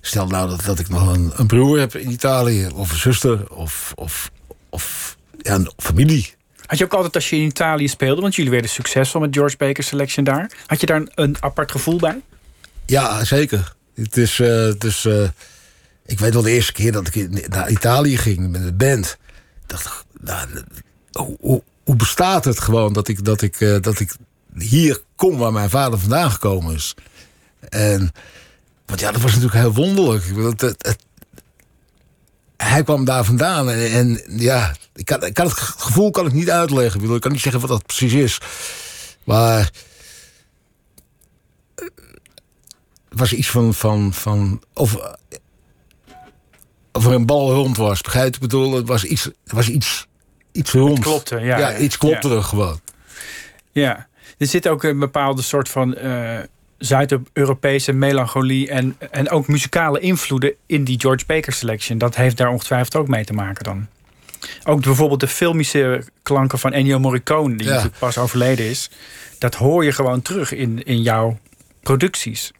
Stel nou dat, dat ik nog een, een broer heb in Italië, of een zuster, of, of, of ja, een familie. Had je ook altijd als je in Italië speelde, want jullie werden succesvol met George Baker Selection daar. Had je daar een, apart gevoel bij? Ja, zeker. Het is, eh, het is, eh, ik weet wel de eerste keer dat ik naar Italië ging met een band. dacht ik, nou, hoe, bestaat het gewoon dat ik, dat, ik, eh, dat ik hier kom waar mijn vader vandaan gekomen is? En, want ja, dat was natuurlijk heel wonderlijk. Het- hij kwam daar vandaan en, en ja, ik kan, ik kan het gevoel kan ik niet uitleggen. Ik, bedoel, ik kan niet zeggen wat dat precies is. Maar het was iets van. van, van of, of er een bal rond was. Begrijp Ik bedoel, het was iets, het was iets, iets rond. klopte, ja, ja. iets klopte Ja. er gewoon. Ja. Er zit ook een bepaalde soort van eh, Zuid-Europese melancholie en, en ook muzikale invloeden in die George Baker Selection. Dat heeft daar ongetwijfeld ook mee te maken dan. Ook bijvoorbeeld de filmische klanken van Ennio Morricone, die Ja. pas overleden is. Dat hoor je gewoon terug in, in jouw producties.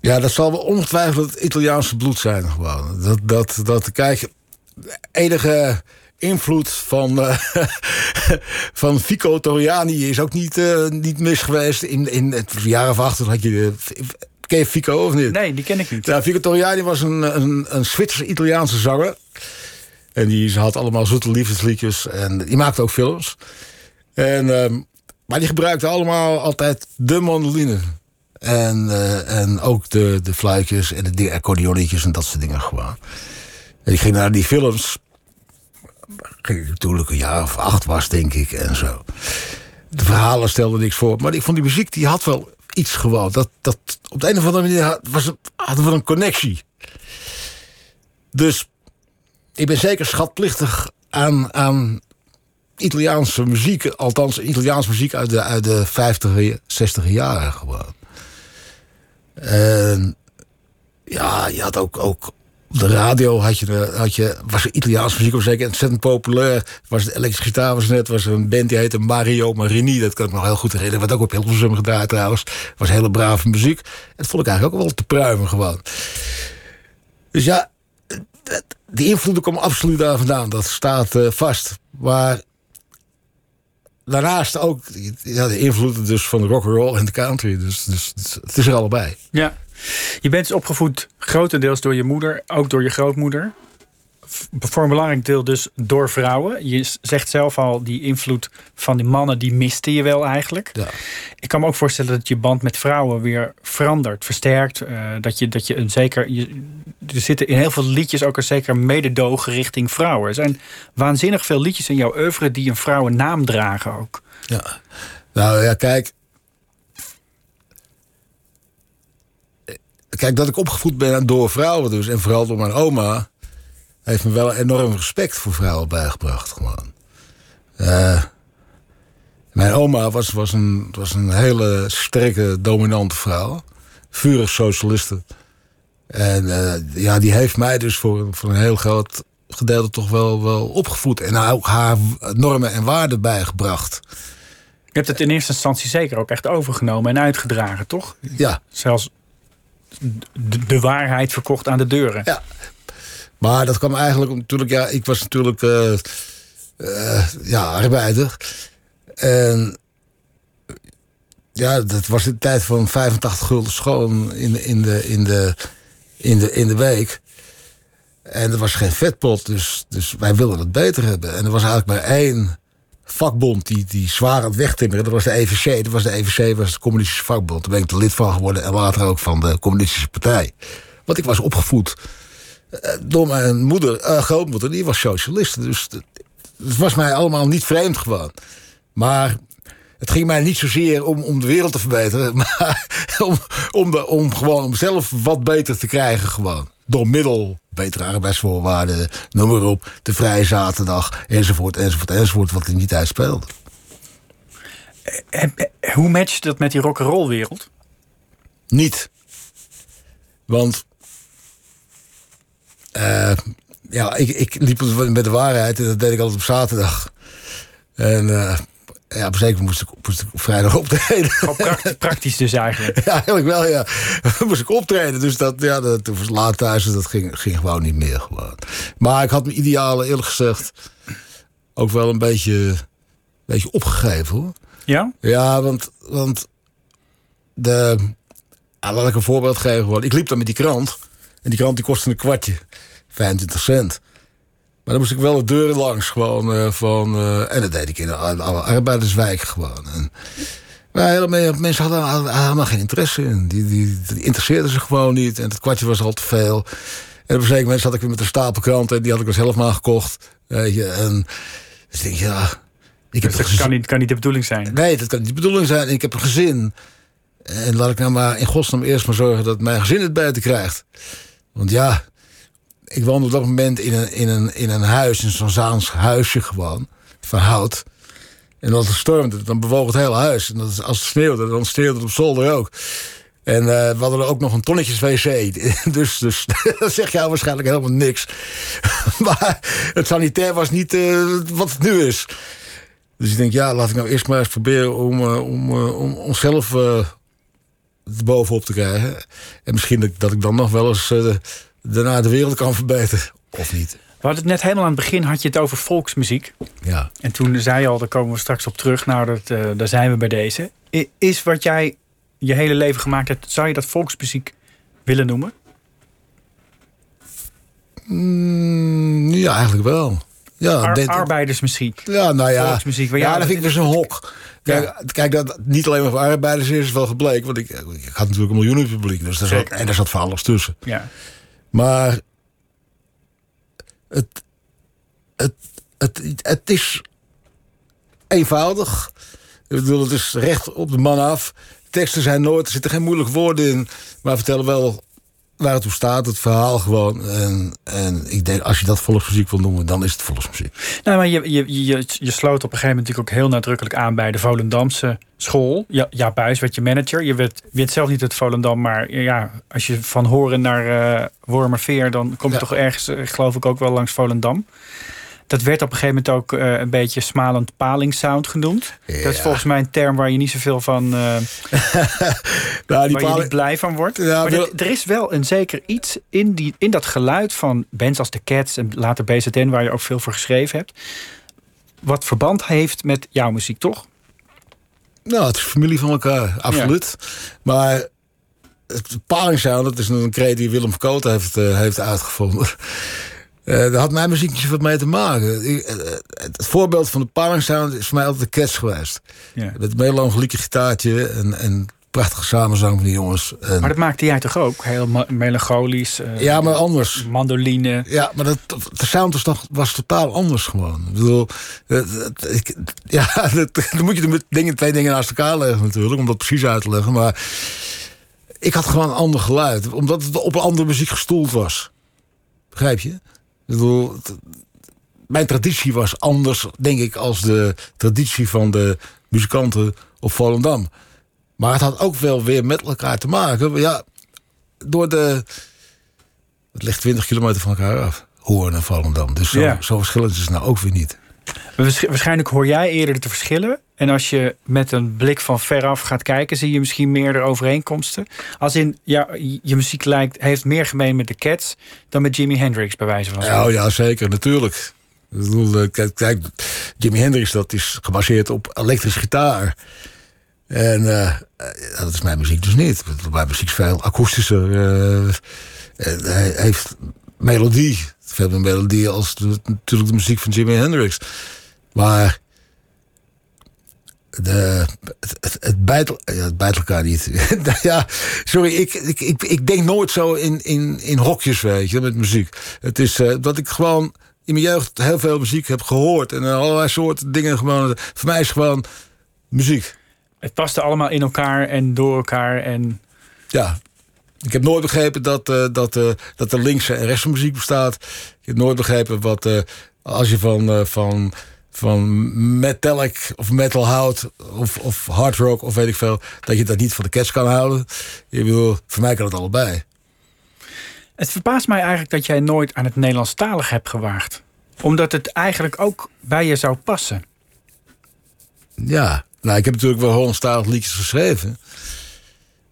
Ja, dat zal wel ongetwijfeld het Italiaanse bloed zijn gewoon. Dat, dat, dat kijk, enige invloed van, eh, van Fico Toriani is ook niet, eh, niet mis geweest. In, in het jaar of acht had je... eh, ken je Fico of niet? Nee, die ken ik niet. Ja, Fico Toriani was een, een, een Zwitser-Italiaanse zanger. En die had allemaal zoete liefdesliedjes. En die maakte ook films. En, ehm, maar die gebruikte allemaal altijd de mandoline. En, en ook de, de fluitjes en de accordeonnetjes en dat soort dingen gewoon. En ik ging naar die films. Ging ik een jaar of acht was, denk ik, en zo. De verhalen stelden niks voor. Maar ik vond die muziek, die had wel iets gewoon. Dat, dat, op de een of andere manier was het, hadden we een connectie. Dus ik ben zeker schatplichtig aan, aan Italiaanse muziek. Althans, Italiaanse muziek uit de, uit de 50, 60 jaren gewoon. En ja, je had ook, ook op de radio had je, de- had je, was er muziek zeker ontzettend populair. Was de elektrische was net, was een band die heette Mario Marini. Dat kan ik nog heel goed herinneren. Werd ook op Hilversum gedraaid trouwens. Was hele brave muziek. Dat vond ik eigenlijk ook wel te pruimen gewoon. Dus ja, die invloeden komen absoluut daar vandaan. Dat staat eh, vast. Maar daarnaast ook ja, de invloeden dus van de rock and roll en de country. Dus, dus, het is er allebei. Ja. Je bent dus opgevoed grotendeels door je moeder, ook door je grootmoeder. Voor een belangrijk deel dus door vrouwen. Je zegt zelf al, die invloed van die mannen, die miste je wel eigenlijk. Ja. Ik kan me ook voorstellen dat je band met vrouwen weer verandert, versterkt. eh, dat je, dat je een zeker. Je, er zitten in heel veel liedjes ook een zeker mededogen richting vrouwen. Er zijn waanzinnig veel liedjes in jouw oeuvre die een vrouwennaam dragen ook. Ja. Nou ja, kijk. Kijk, dat ik opgevoed ben door vrouwen dus. En vooral door mijn oma. Heeft me wel enorm respect voor vrouwen bijgebracht. Gewoon. Eh, mijn oma was, was, een, was een hele sterke, dominante vrouw. Vurig socialiste. En eh, ja, die heeft mij dus voor, voor een heel groot gedeelte toch wel, wel opgevoed. En ook haar normen en waarden bijgebracht. Je hebt het in eerste instantie zeker ook echt overgenomen en uitgedragen, toch? Ja, Zelfs de, de waarheid verkocht aan de deuren. Ja. Maar dat kwam eigenlijk natuurlijk, ja, ik was natuurlijk eh, ja, arbeider. En ja, dat was de tijd van 85 gulden schoon in, in, de, in, de, in, de, in de week. En er was geen vetpot, dus, dus wij wilden het beter hebben. En er was eigenlijk maar één vakbond die, die zwaar aan het wegtimmeren. Dat was de EVC. Dat was de EVC, was de communistische vakbond. Daar ben ik er lid van geworden en later ook van de communistische partij. Want ik was opgevoed eh, door mijn moeder, eh, grootmoeder, die was socialist. Dus het, was mij allemaal niet vreemd gewoon. Maar het ging mij niet zozeer om, om de wereld te verbeteren, maar om, om, de, om gewoon om zelf wat beter te krijgen gewoon. Door middel betere arbeidsvoorwaarden, noem maar op, de vrije zaterdag, enzovoort, enzovoort, enzovoort, wat in die tijd speelde. En, eh, Hoe matcht dat met die rock'n'roll wereld? Niet. Want. eh, ja, ik, ik liep met de waarheid en dat deed ik altijd op zaterdag. En eh, ja, op zeker moest ik, moest ik op vrijdag optreden. Praktisch dus eigenlijk. ja, eigenlijk wel, ja. moest ik optreden. Dus dat, ja, dat was laat thuis en dat ging, ging gewoon niet meer. Gewoon. Maar ik had mijn idealen, eerlijk gezegd, ook wel een beetje, beetje opgegeven hoor. Ja? Ja, want, want de, ja, laat ik een voorbeeld geven. Gewoon. Ik liep dan met die krant. En die krant die kostte een kwartje. 25 cent. Maar dan moest ik wel de deuren langs. Gewoon, eh, van, eh, en dat deed ik in alle arbeiderswijken gewoon. En, maar helemaal, mensen hadden, hadden helemaal geen interesse in. Die, die, die interesseerden zich gewoon niet. En het kwartje was al te veel. En op een zeker moment zat ik weer met een stapel kranten. Die had ik er zelf maar gekocht. Weet je, en dus denk, ja... Ik heb Dus dat kan niet, kan niet de bedoeling zijn. Nee, dat kan niet de bedoeling zijn. Ik heb een gezin. En laat ik nou maar in godsnaam eerst maar zorgen dat mijn gezin het buiten krijgt. Want ja, ik woonde op dat moment in een, in een, in een huis, in zo'n Zaans huisje gewoon, van hout. En als het stormde, dan bewoog het hele huis. En als het sneeuwde, dan sneeuwde het op zolder ook. En eh, we hadden er ook nog een tonnetjes wc. Dus, dus dat zeg jou waarschijnlijk helemaal niks. maar het sanitair was niet eh, wat het nu is. Dus ik denk, ja, laat ik nou eerst maar eens proberen om, eh, om, om onszelf bovenop te krijgen. En misschien dat, dat ik dan nog wel eens daarna de wereld kan verbeteren. Of niet. We hadden het net helemaal aan het begin had je het over volksmuziek. Ja. En toen zei je al, daar komen we straks op terug. Nou, dat, eh, daar zijn we bij deze. Is wat jij je hele leven gemaakt hebt, zou je dat volksmuziek willen noemen? Mm, ja, eigenlijk wel. Ja, Ar- dit- arbeidersmuziek. ja nou ja. volksmuziek, Ja, dat vind ik dus een hok. Kijk, kijk, dat het niet alleen maar voor arbeiders is, is wel gebleken. Want ik, ik had natuurlijk een miljoenen publiek. Dus daar zat, en daar zat van alles tussen. Ja. Maar het, het, het, het is eenvoudig. Ik bedoel, het is recht op de man af. Teksten zijn nooit, er zitten geen moeilijke woorden in. Maar vertellen wel waar het toe staat, het verhaal gewoon. En, en ik denk, als je dat volksmuziek wil noemen, dan is het volksmuziek. Nou, maar je, je, je, je sloot op een gegeven moment natuurlijk ook heel nadrukkelijk aan bij de Volendamse school. Ja, ja Buis werd je manager. Je werd, werd zelf niet uit Volendam, maar ja, als je van Horen naar eh Wormerveer, dan kom je Ja. toch ergens, eh, geloof ik, ook wel langs Volendam. Dat werd op een gegeven moment ook eh, een beetje smalend palingsound genoemd. Dat is volgens mij een term waar je niet zoveel van, eh, Nou, die waar je palen- niet blij van wordt. Ja, maar er is wel een zeker iets in, die, in dat geluid van bands als The Cats en later BZN, waar je ook veel voor geschreven hebt. Wat verband heeft met jouw muziek, toch? Nou, het is familie van elkaar, absoluut. Maar het palingsound, dat is een kreet die Willem Verkoten heeft, eh, heeft uitgevonden. Eh daar had mijn muziek niet zoveel mee te maken. Ik- eh, het voorbeeld van de palingsound is voor mij altijd de Cats geweest. Ja. Met een melancholieke gitaartje en, en prachtige samenzang van die jongens. En- Maar dat maakte jij toch ook? Heel melancholisch. eh, ja, maar anders. Mandoline. Ja, maar dat, de sound was, toch, was totaal anders gewoon. Ik bedoel, ik, ja, dan moet je de dingen, twee dingen naast elkaar leggen natuurlijk, om dat precies uit te leggen. Maar ik had gewoon een ander geluid, omdat het op een andere muziek gestoeld was. Begrijp je? Ik bedoel, mijn traditie was anders, denk ik, als de traditie van de muzikanten op Volendam. Maar het had ook wel weer met elkaar te maken. Ja, door de. Het ligt 20 kilometer van elkaar af. Hoorn en Volendam. Dus zo, Ja. zo verschillend is het nou ook weer niet. Waarsch- Waarschijnlijk hoor jij eerder de verschillen. En als je met een blik van veraf gaat kijken, zie je misschien meer de overeenkomsten. Als in, ja, je muziek lijkt, heeft meer gemeen met de Cats dan met Jimi Hendrix, bij wijze van spreken. oh ja, zeker, natuurlijk. Kijk, kijk, Jimi Hendrix dat is gebaseerd op elektrische gitaar. En eh, dat is mijn muziek dus niet. Mijn muziek is veel akoestischer. eh, hij heeft melodie. Veel meer melodie als de- natuurlijk de muziek van Jimi Hendrix. Maar de, het, het, het bijt, ja, het bijt elkaar niet. Nou ja, sorry, ik, ik, ik, ik denk nooit zo in, in, in hokjes, weet je, met muziek. Het is eh, dat ik gewoon in mijn jeugd heel veel muziek heb gehoord. En allerlei soorten dingen gewoon. Voor mij is gewoon muziek. Het paste allemaal in elkaar en door elkaar. En Ja. Ik heb nooit begrepen dat, eh, dat, eh, dat er linkse en rechtse muziek bestaat. Ik heb nooit begrepen wat eh, als je van, van, van metallic of metal houdt, of, of hard rock of weet ik veel, dat je dat niet van de cats kan houden. Ik bedoel, voor mij kan het allebei. het verbaast mij eigenlijk dat jij nooit aan het Nederlandstalig hebt gewaagd. Omdat het eigenlijk ook bij je zou passen. Ja, nou, ik heb natuurlijk wel Hollandstalig liedjes geschreven.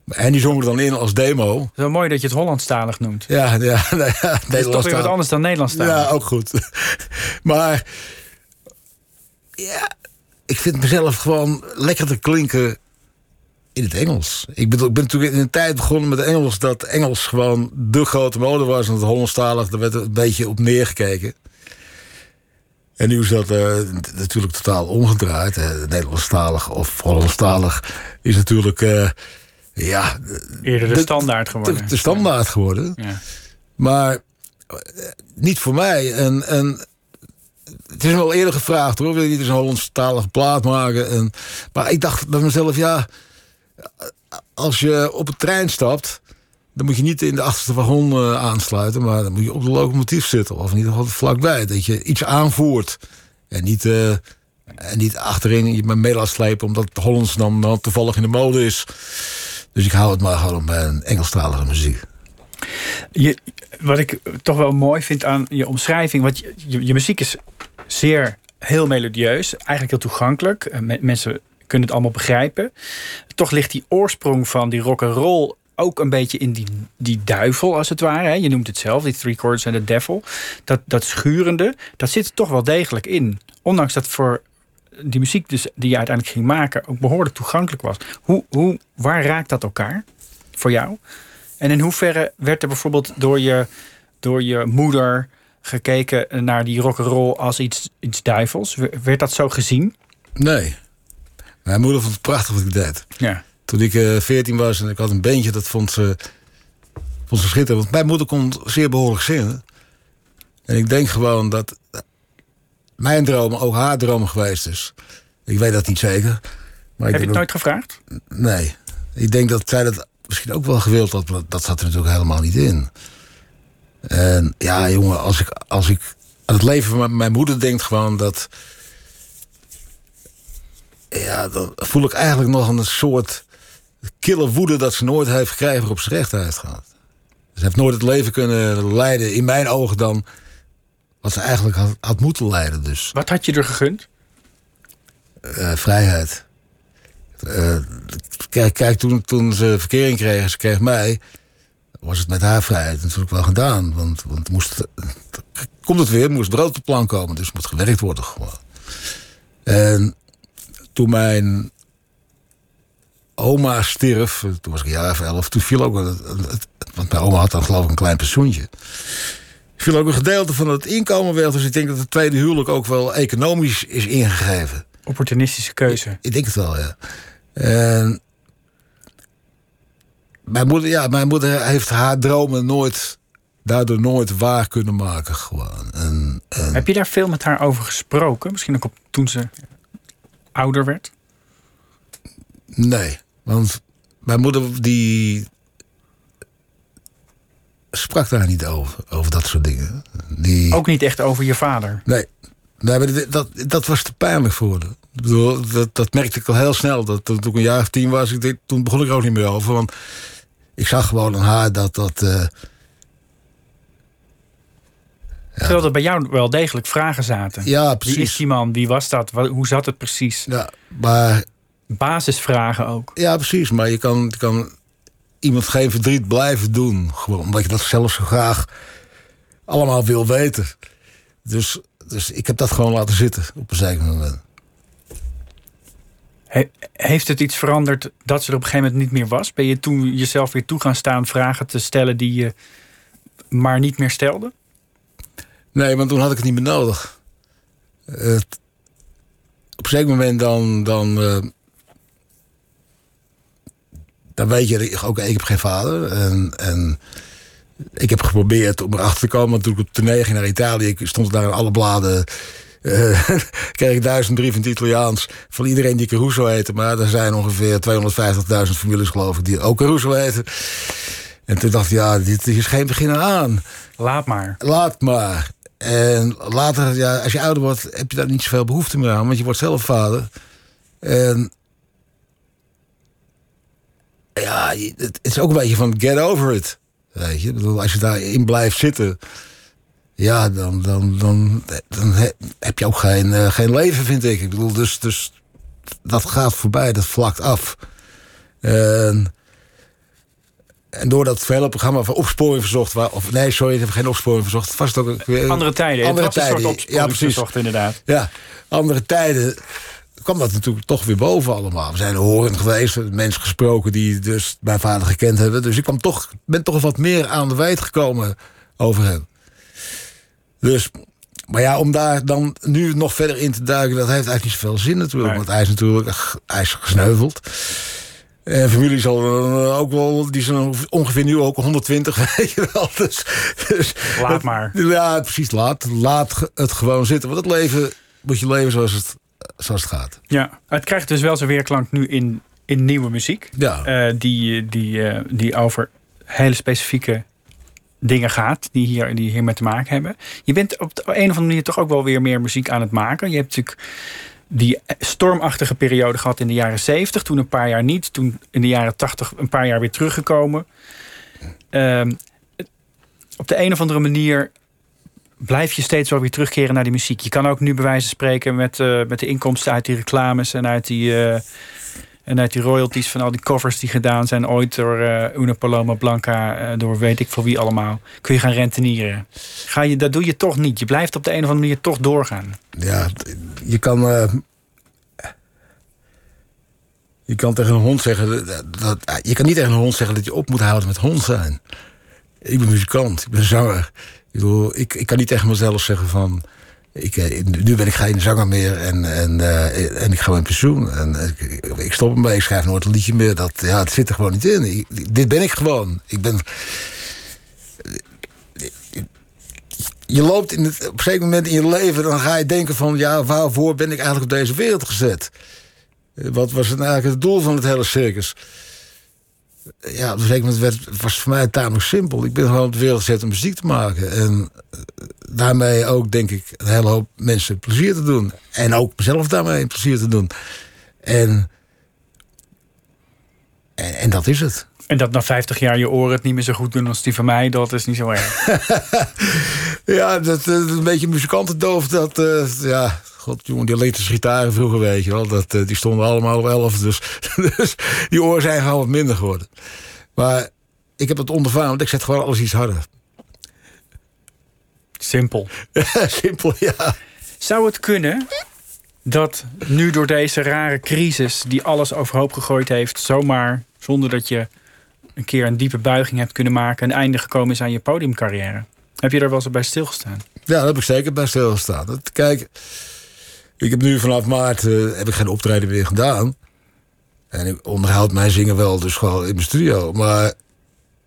En die zongen dan in als demo. Zo mooi dat je het Hollandstalig noemt. Ja, ja, ja Dat is toch weer wat anders dan Nederlandstalig. Ja, ook goed. maar ja, ik vind mezelf gewoon lekker te klinken in het Engels. Ik, bedoel, ik ben natuurlijk in een tijd begonnen met Engels dat Engels gewoon de grote mode was. En het Hollandstalig, daar werd een beetje op neergekeken. En nu is dat eh, natuurlijk totaal omgedraaid. Nederlandstalig of Hollandstalig is natuurlijk eh, ja, Eerder de, De- standaard de, geworden. de standaard geworden. Ja. Maar eh, niet voor mij. En, en het is me wel eerder gevraagd hoor. Wil je niet eens een Hollandstalige plaat maken? En, maar ik dacht bij mezelf, ja. Als je op een trein stapt. Dan moet je niet in de achterste wagon eh, aansluiten. Maar dan moet je op de locomotief zitten. Of in ieder geval vlakbij. Dat je iets aanvoert. En niet, eh, en niet achterin je mee laat slepen. Omdat Hollands dan, dan toevallig in de mode is. Dus ik hou het maar gewoon bij een Engelstalige muziek. Je, wat ik toch wel mooi vind aan je omschrijving. Want je, je, muziek is zeer heel melodieus. Eigenlijk heel toegankelijk. Eh, me- mensen kunnen het allemaal begrijpen. Toch ligt die oorsprong van die rock and roll ook een beetje in die, die duivel, als het ware. hè. Je noemt het zelf, die three chords en de devil. Dat, dat schurende, dat zit er toch wel degelijk in. Ondanks dat voor die muziek dus, die je uiteindelijk ging maken... ook behoorlijk toegankelijk was. Hoe, hoe, waar raakt dat elkaar voor jou? En in hoeverre werd er bijvoorbeeld door je, door je moeder gekeken naar die rock'n'roll als iets, iets duivels? Werd dat zo gezien? Nee. Mijn moeder vond het prachtig wat ik deed. Ja. Toen ik eh 14 was en ik had een beentje, dat vond ze, vond ze schitterend. Want mijn moeder kon zeer behoorlijk zingen. En ik denk gewoon dat mijn droom ook haar droom geweest is. Ik weet dat niet zeker. Maar Heb je het nooit gevraagd? Nee. Ik denk dat zij dat misschien ook wel gewild had, maar dat zat er natuurlijk helemaal niet in. En ja, jongen, als ik, als ik aan het leven van mijn- moeder denk, gewoon dat. Ja, dan voel ik eigenlijk nog een soort kille woede dat ze nooit heeft gekregen waarop ze recht gehad. Ze heeft nooit het leven kunnen leiden, in mijn ogen dan, wat ze eigenlijk had, had moeten leiden. Dus Wat had je er gegund? eh, vrijheid. Eh, kijk, kijk toen, toen ze verkering kregen, ze kreeg mij, was het met haar vrijheid natuurlijk wel gedaan. Want, want moest, komt het weer, moest brood op de plank komen, dus moet gewerkt worden gewoon. En toen mijn oma stierf, toen was ik een jaar of elf, toen viel ook, het, het- want mijn oma had dan geloof ik een klein pensioentje. Viel ook een gedeelte van het inkomen weg, dus ik denk dat het tweede huwelijk ook wel economisch is ingegeven. Opportunistische keuze. Ik denk het wel, ja. En mijn moeder, ja, mijn moeder heeft haar dromen nooit, daardoor nooit waar kunnen maken, gewoon. En, en Heb je daar veel met haar over gesproken? Misschien ook op, toen ze ouder werd? nee, want mijn moeder die sprak daar niet over, over dat soort dingen. Die, Ook niet echt over je vader. Nee, nee maar dat, dat was te pijnlijk voor dat, dat merkte ik al heel snel. Dat, toen ik een jaar of tien was, ik, denk- toen begon ik er ook niet meer over. Want ik zag gewoon aan haar dat dat... eh, Terwijl er bij jou wel degelijk vragen zaten. ja, Wie is precies. die man? Wie was dat? Hoe zat het precies? Ja, maar, Basisvragen ook. ja, precies. Maar je kan, je kan iemand geen verdriet blijven doen. Gewoon omdat je dat zelf zo graag allemaal wil weten. Dus, dus ik heb dat gewoon laten zitten op een zeker moment. He- heeft het iets veranderd dat ze er op een gegeven moment niet meer was? Ben je toen jezelf weer toe gaan staan vragen te stellen die je maar niet meer stelde? Nee, want toen had ik het niet meer nodig. Het- op een zeker moment dan, dan, eh, dan weet je, ook ik heb geen vader. En, en ik heb geprobeerd om erachter te komen. Want toen ik op tournee ging naar Italië, ik stond daar in alle bladen. eh, kreeg ik duizend brieven in het Italiaans van iedereen die Caruso heette. Maar er zijn ongeveer 250.000 families, geloof ik, die ook Caruso heten. En toen dacht ik, ja, dit is geen begin aan. Laat maar. Laat maar. En later, ja, als je ouder wordt, heb je daar niet zoveel behoefte meer aan. Want je wordt zelf vader. En ja, het, is ook een beetje van get over it. Weet je, bedoel, als je daarin blijft zitten, ja, dan, dan, dan, dan he- heb je ook geen, eh, geen leven, vind ik. Ik bedoel, dus, dus dat gaat voorbij, dat vlakt af. En, en door dat programma van opsporing verzocht, waar, of nee, sorry, ik heb geen opsporing verzocht. Het ook weer Andere tijden. Andere tijden. Ja, precies. verzocht, inderdaad. Ja, andere tijden kwam dat natuurlijk toch weer boven allemaal. We zijn horend geweest, mensen gesproken die dus mijn vader gekend hebben. Dus ik kwam toch, ben toch wat meer aan de wijd gekomen over hem. Dus, maar ja, om daar dan nu nog verder in te duiken... dat heeft eigenlijk niet zoveel zin natuurlijk. Nee. Want hij is natuurlijk hij is gesneuveld. En familie zal ook wel, die zijn ongeveer nu ook 120, weet je wel. Dus, dus Laat maar. ja, precies. Laat, laat het gewoon zitten. Want het leven moet je leven zoals het, zoals het gaat. Ja, het krijgt dus wel zijn weerklank nu in, in nieuwe muziek. Ja. Eh, die, die, eh, die over hele specifieke dingen gaat. Die hier, die hiermee te maken hebben. Je bent op de een of andere manier toch ook wel weer meer muziek aan het maken. Je hebt natuurlijk die stormachtige periode gehad in de jaren 70. Toen een paar jaar niet. Toen in de jaren 80 een paar jaar weer teruggekomen. Ehm, op de een of andere manier blijf je steeds wel weer terugkeren naar die muziek. Je kan ook nu bij wijze van spreken met, eh, met de inkomsten uit die reclames en uit die, eh, en uit die royalties van al die covers die gedaan zijn ooit door eh Una Paloma Blanca, door weet ik voor wie allemaal, kun je gaan rentenieren. Ga je, dat doe je toch niet. Je blijft op de een of andere manier toch doorgaan. Ja, je kan... je kan tegen een hond zeggen... Dat, dat- je kan niet tegen een hond zeggen dat je op moet houden met hond zijn. Ik ben muzikant, ik ben zanger. Ik, bedoel, ik, ik kan niet tegen mezelf zeggen van... Ik, eh, nu ben ik geen zanger meer en, en, eh, en ik ga met pensioen. En ik, stop ermee, ik schrijf nooit een liedje meer. Dat, ja, het zit er gewoon niet in. Dit ben ik gewoon. Ik ben... Je loopt in het, op een zeker moment in je leven... dan ga je denken van... ja, waarvoor ben ik eigenlijk op deze wereld gezet? Wat was het eigenlijk het doel van het hele circus? Ja, op een zeker moment werd, was voor mij tamelijk simpel. Ik ben gewoon op de wereld gezet om muziek te maken. En eh, daarmee ook, denk ik, een hele hoop mensen plezier te doen. En ook mezelf daarmee plezier te doen. En, en, en dat is het. En dat na 50 jaar je oren het niet meer zo goed doen als die van mij, dat is niet zo erg. Ja, dat, eh, een beetje muzikantendoof. Dat, eh, ja, god jongen, die elektrische gitaren vroeger, weet je wel. Dat, eh, die stonden allemaal op elf. Dus, dus die oren zijn gewoon wat minder geworden. Maar ik heb het ondervaan, want ik zet gewoon alles iets harder. Simpel. Simpel, ja. Zou het kunnen dat nu door deze rare crisis die alles overhoop gegooid heeft, zomaar zonder dat je een keer een diepe buiging hebt kunnen maken, een einde gekomen is aan je podiumcarrière? Heb je er wel eens bij stilgestaan? Ja, daar heb ik zeker bij stilgestaan. Kijk, ik heb nu vanaf maart eh, heb ik geen optreden meer gedaan. En ik onderhoud mijn zingen wel dus gewoon in mijn studio. Maar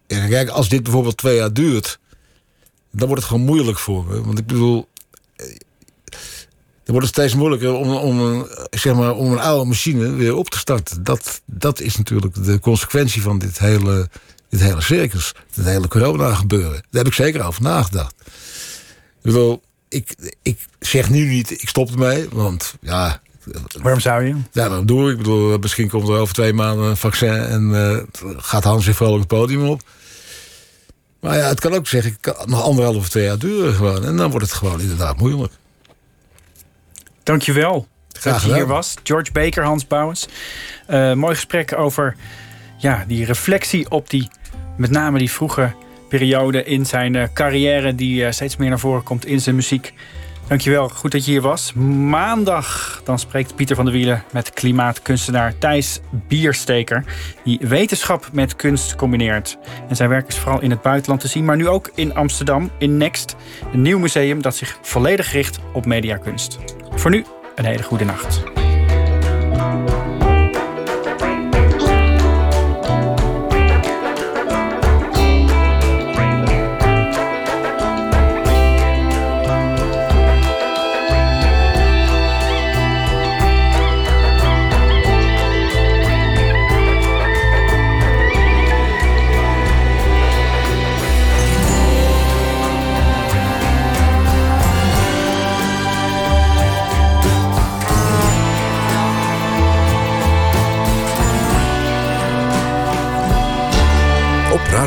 ja, kijk, als dit bijvoorbeeld twee jaar duurt... dan wordt het gewoon moeilijk voor me. Want ik bedoel... Dan wordt het steeds moeilijker om, om, een, zeg maar, om een oude machine weer op te starten. Dat, dat is natuurlijk de consequentie van dit hele, dit hele circus. Dit hele corona-gebeuren. Daar heb ik zeker over nagedacht. Ik bedoel, ik, ik zeg nu niet, ik stop ermee. Want ja, Waarom zou je? ja, dat doe ik. Ik bedoel, misschien komt er over twee maanden een vaccin en eh, gaat Hans weer vrolijk het podium op. Maar ja, het kan ook zeggen, het kan nog anderhalf of twee jaar duren gewoon. En dan wordt het gewoon inderdaad moeilijk. Dankjewel dat je hier was. George Baker, Hans Bouwens. Eh, mooi gesprek over ja, die reflectie op die, met name die vroege periode in zijn eh, carrière... die eh, steeds meer naar voren komt in zijn muziek. Dankjewel, goed dat je hier was. Maandag dan spreekt Pieter van der Wielen met klimaatkunstenaar Thijs Biersteker... die wetenschap met kunst combineert. En zijn werk is vooral in het buitenland te zien... maar nu ook in Amsterdam, in Next. Een nieuw museum dat zich volledig richt op mediakunst. Voor nu een hele goede nacht.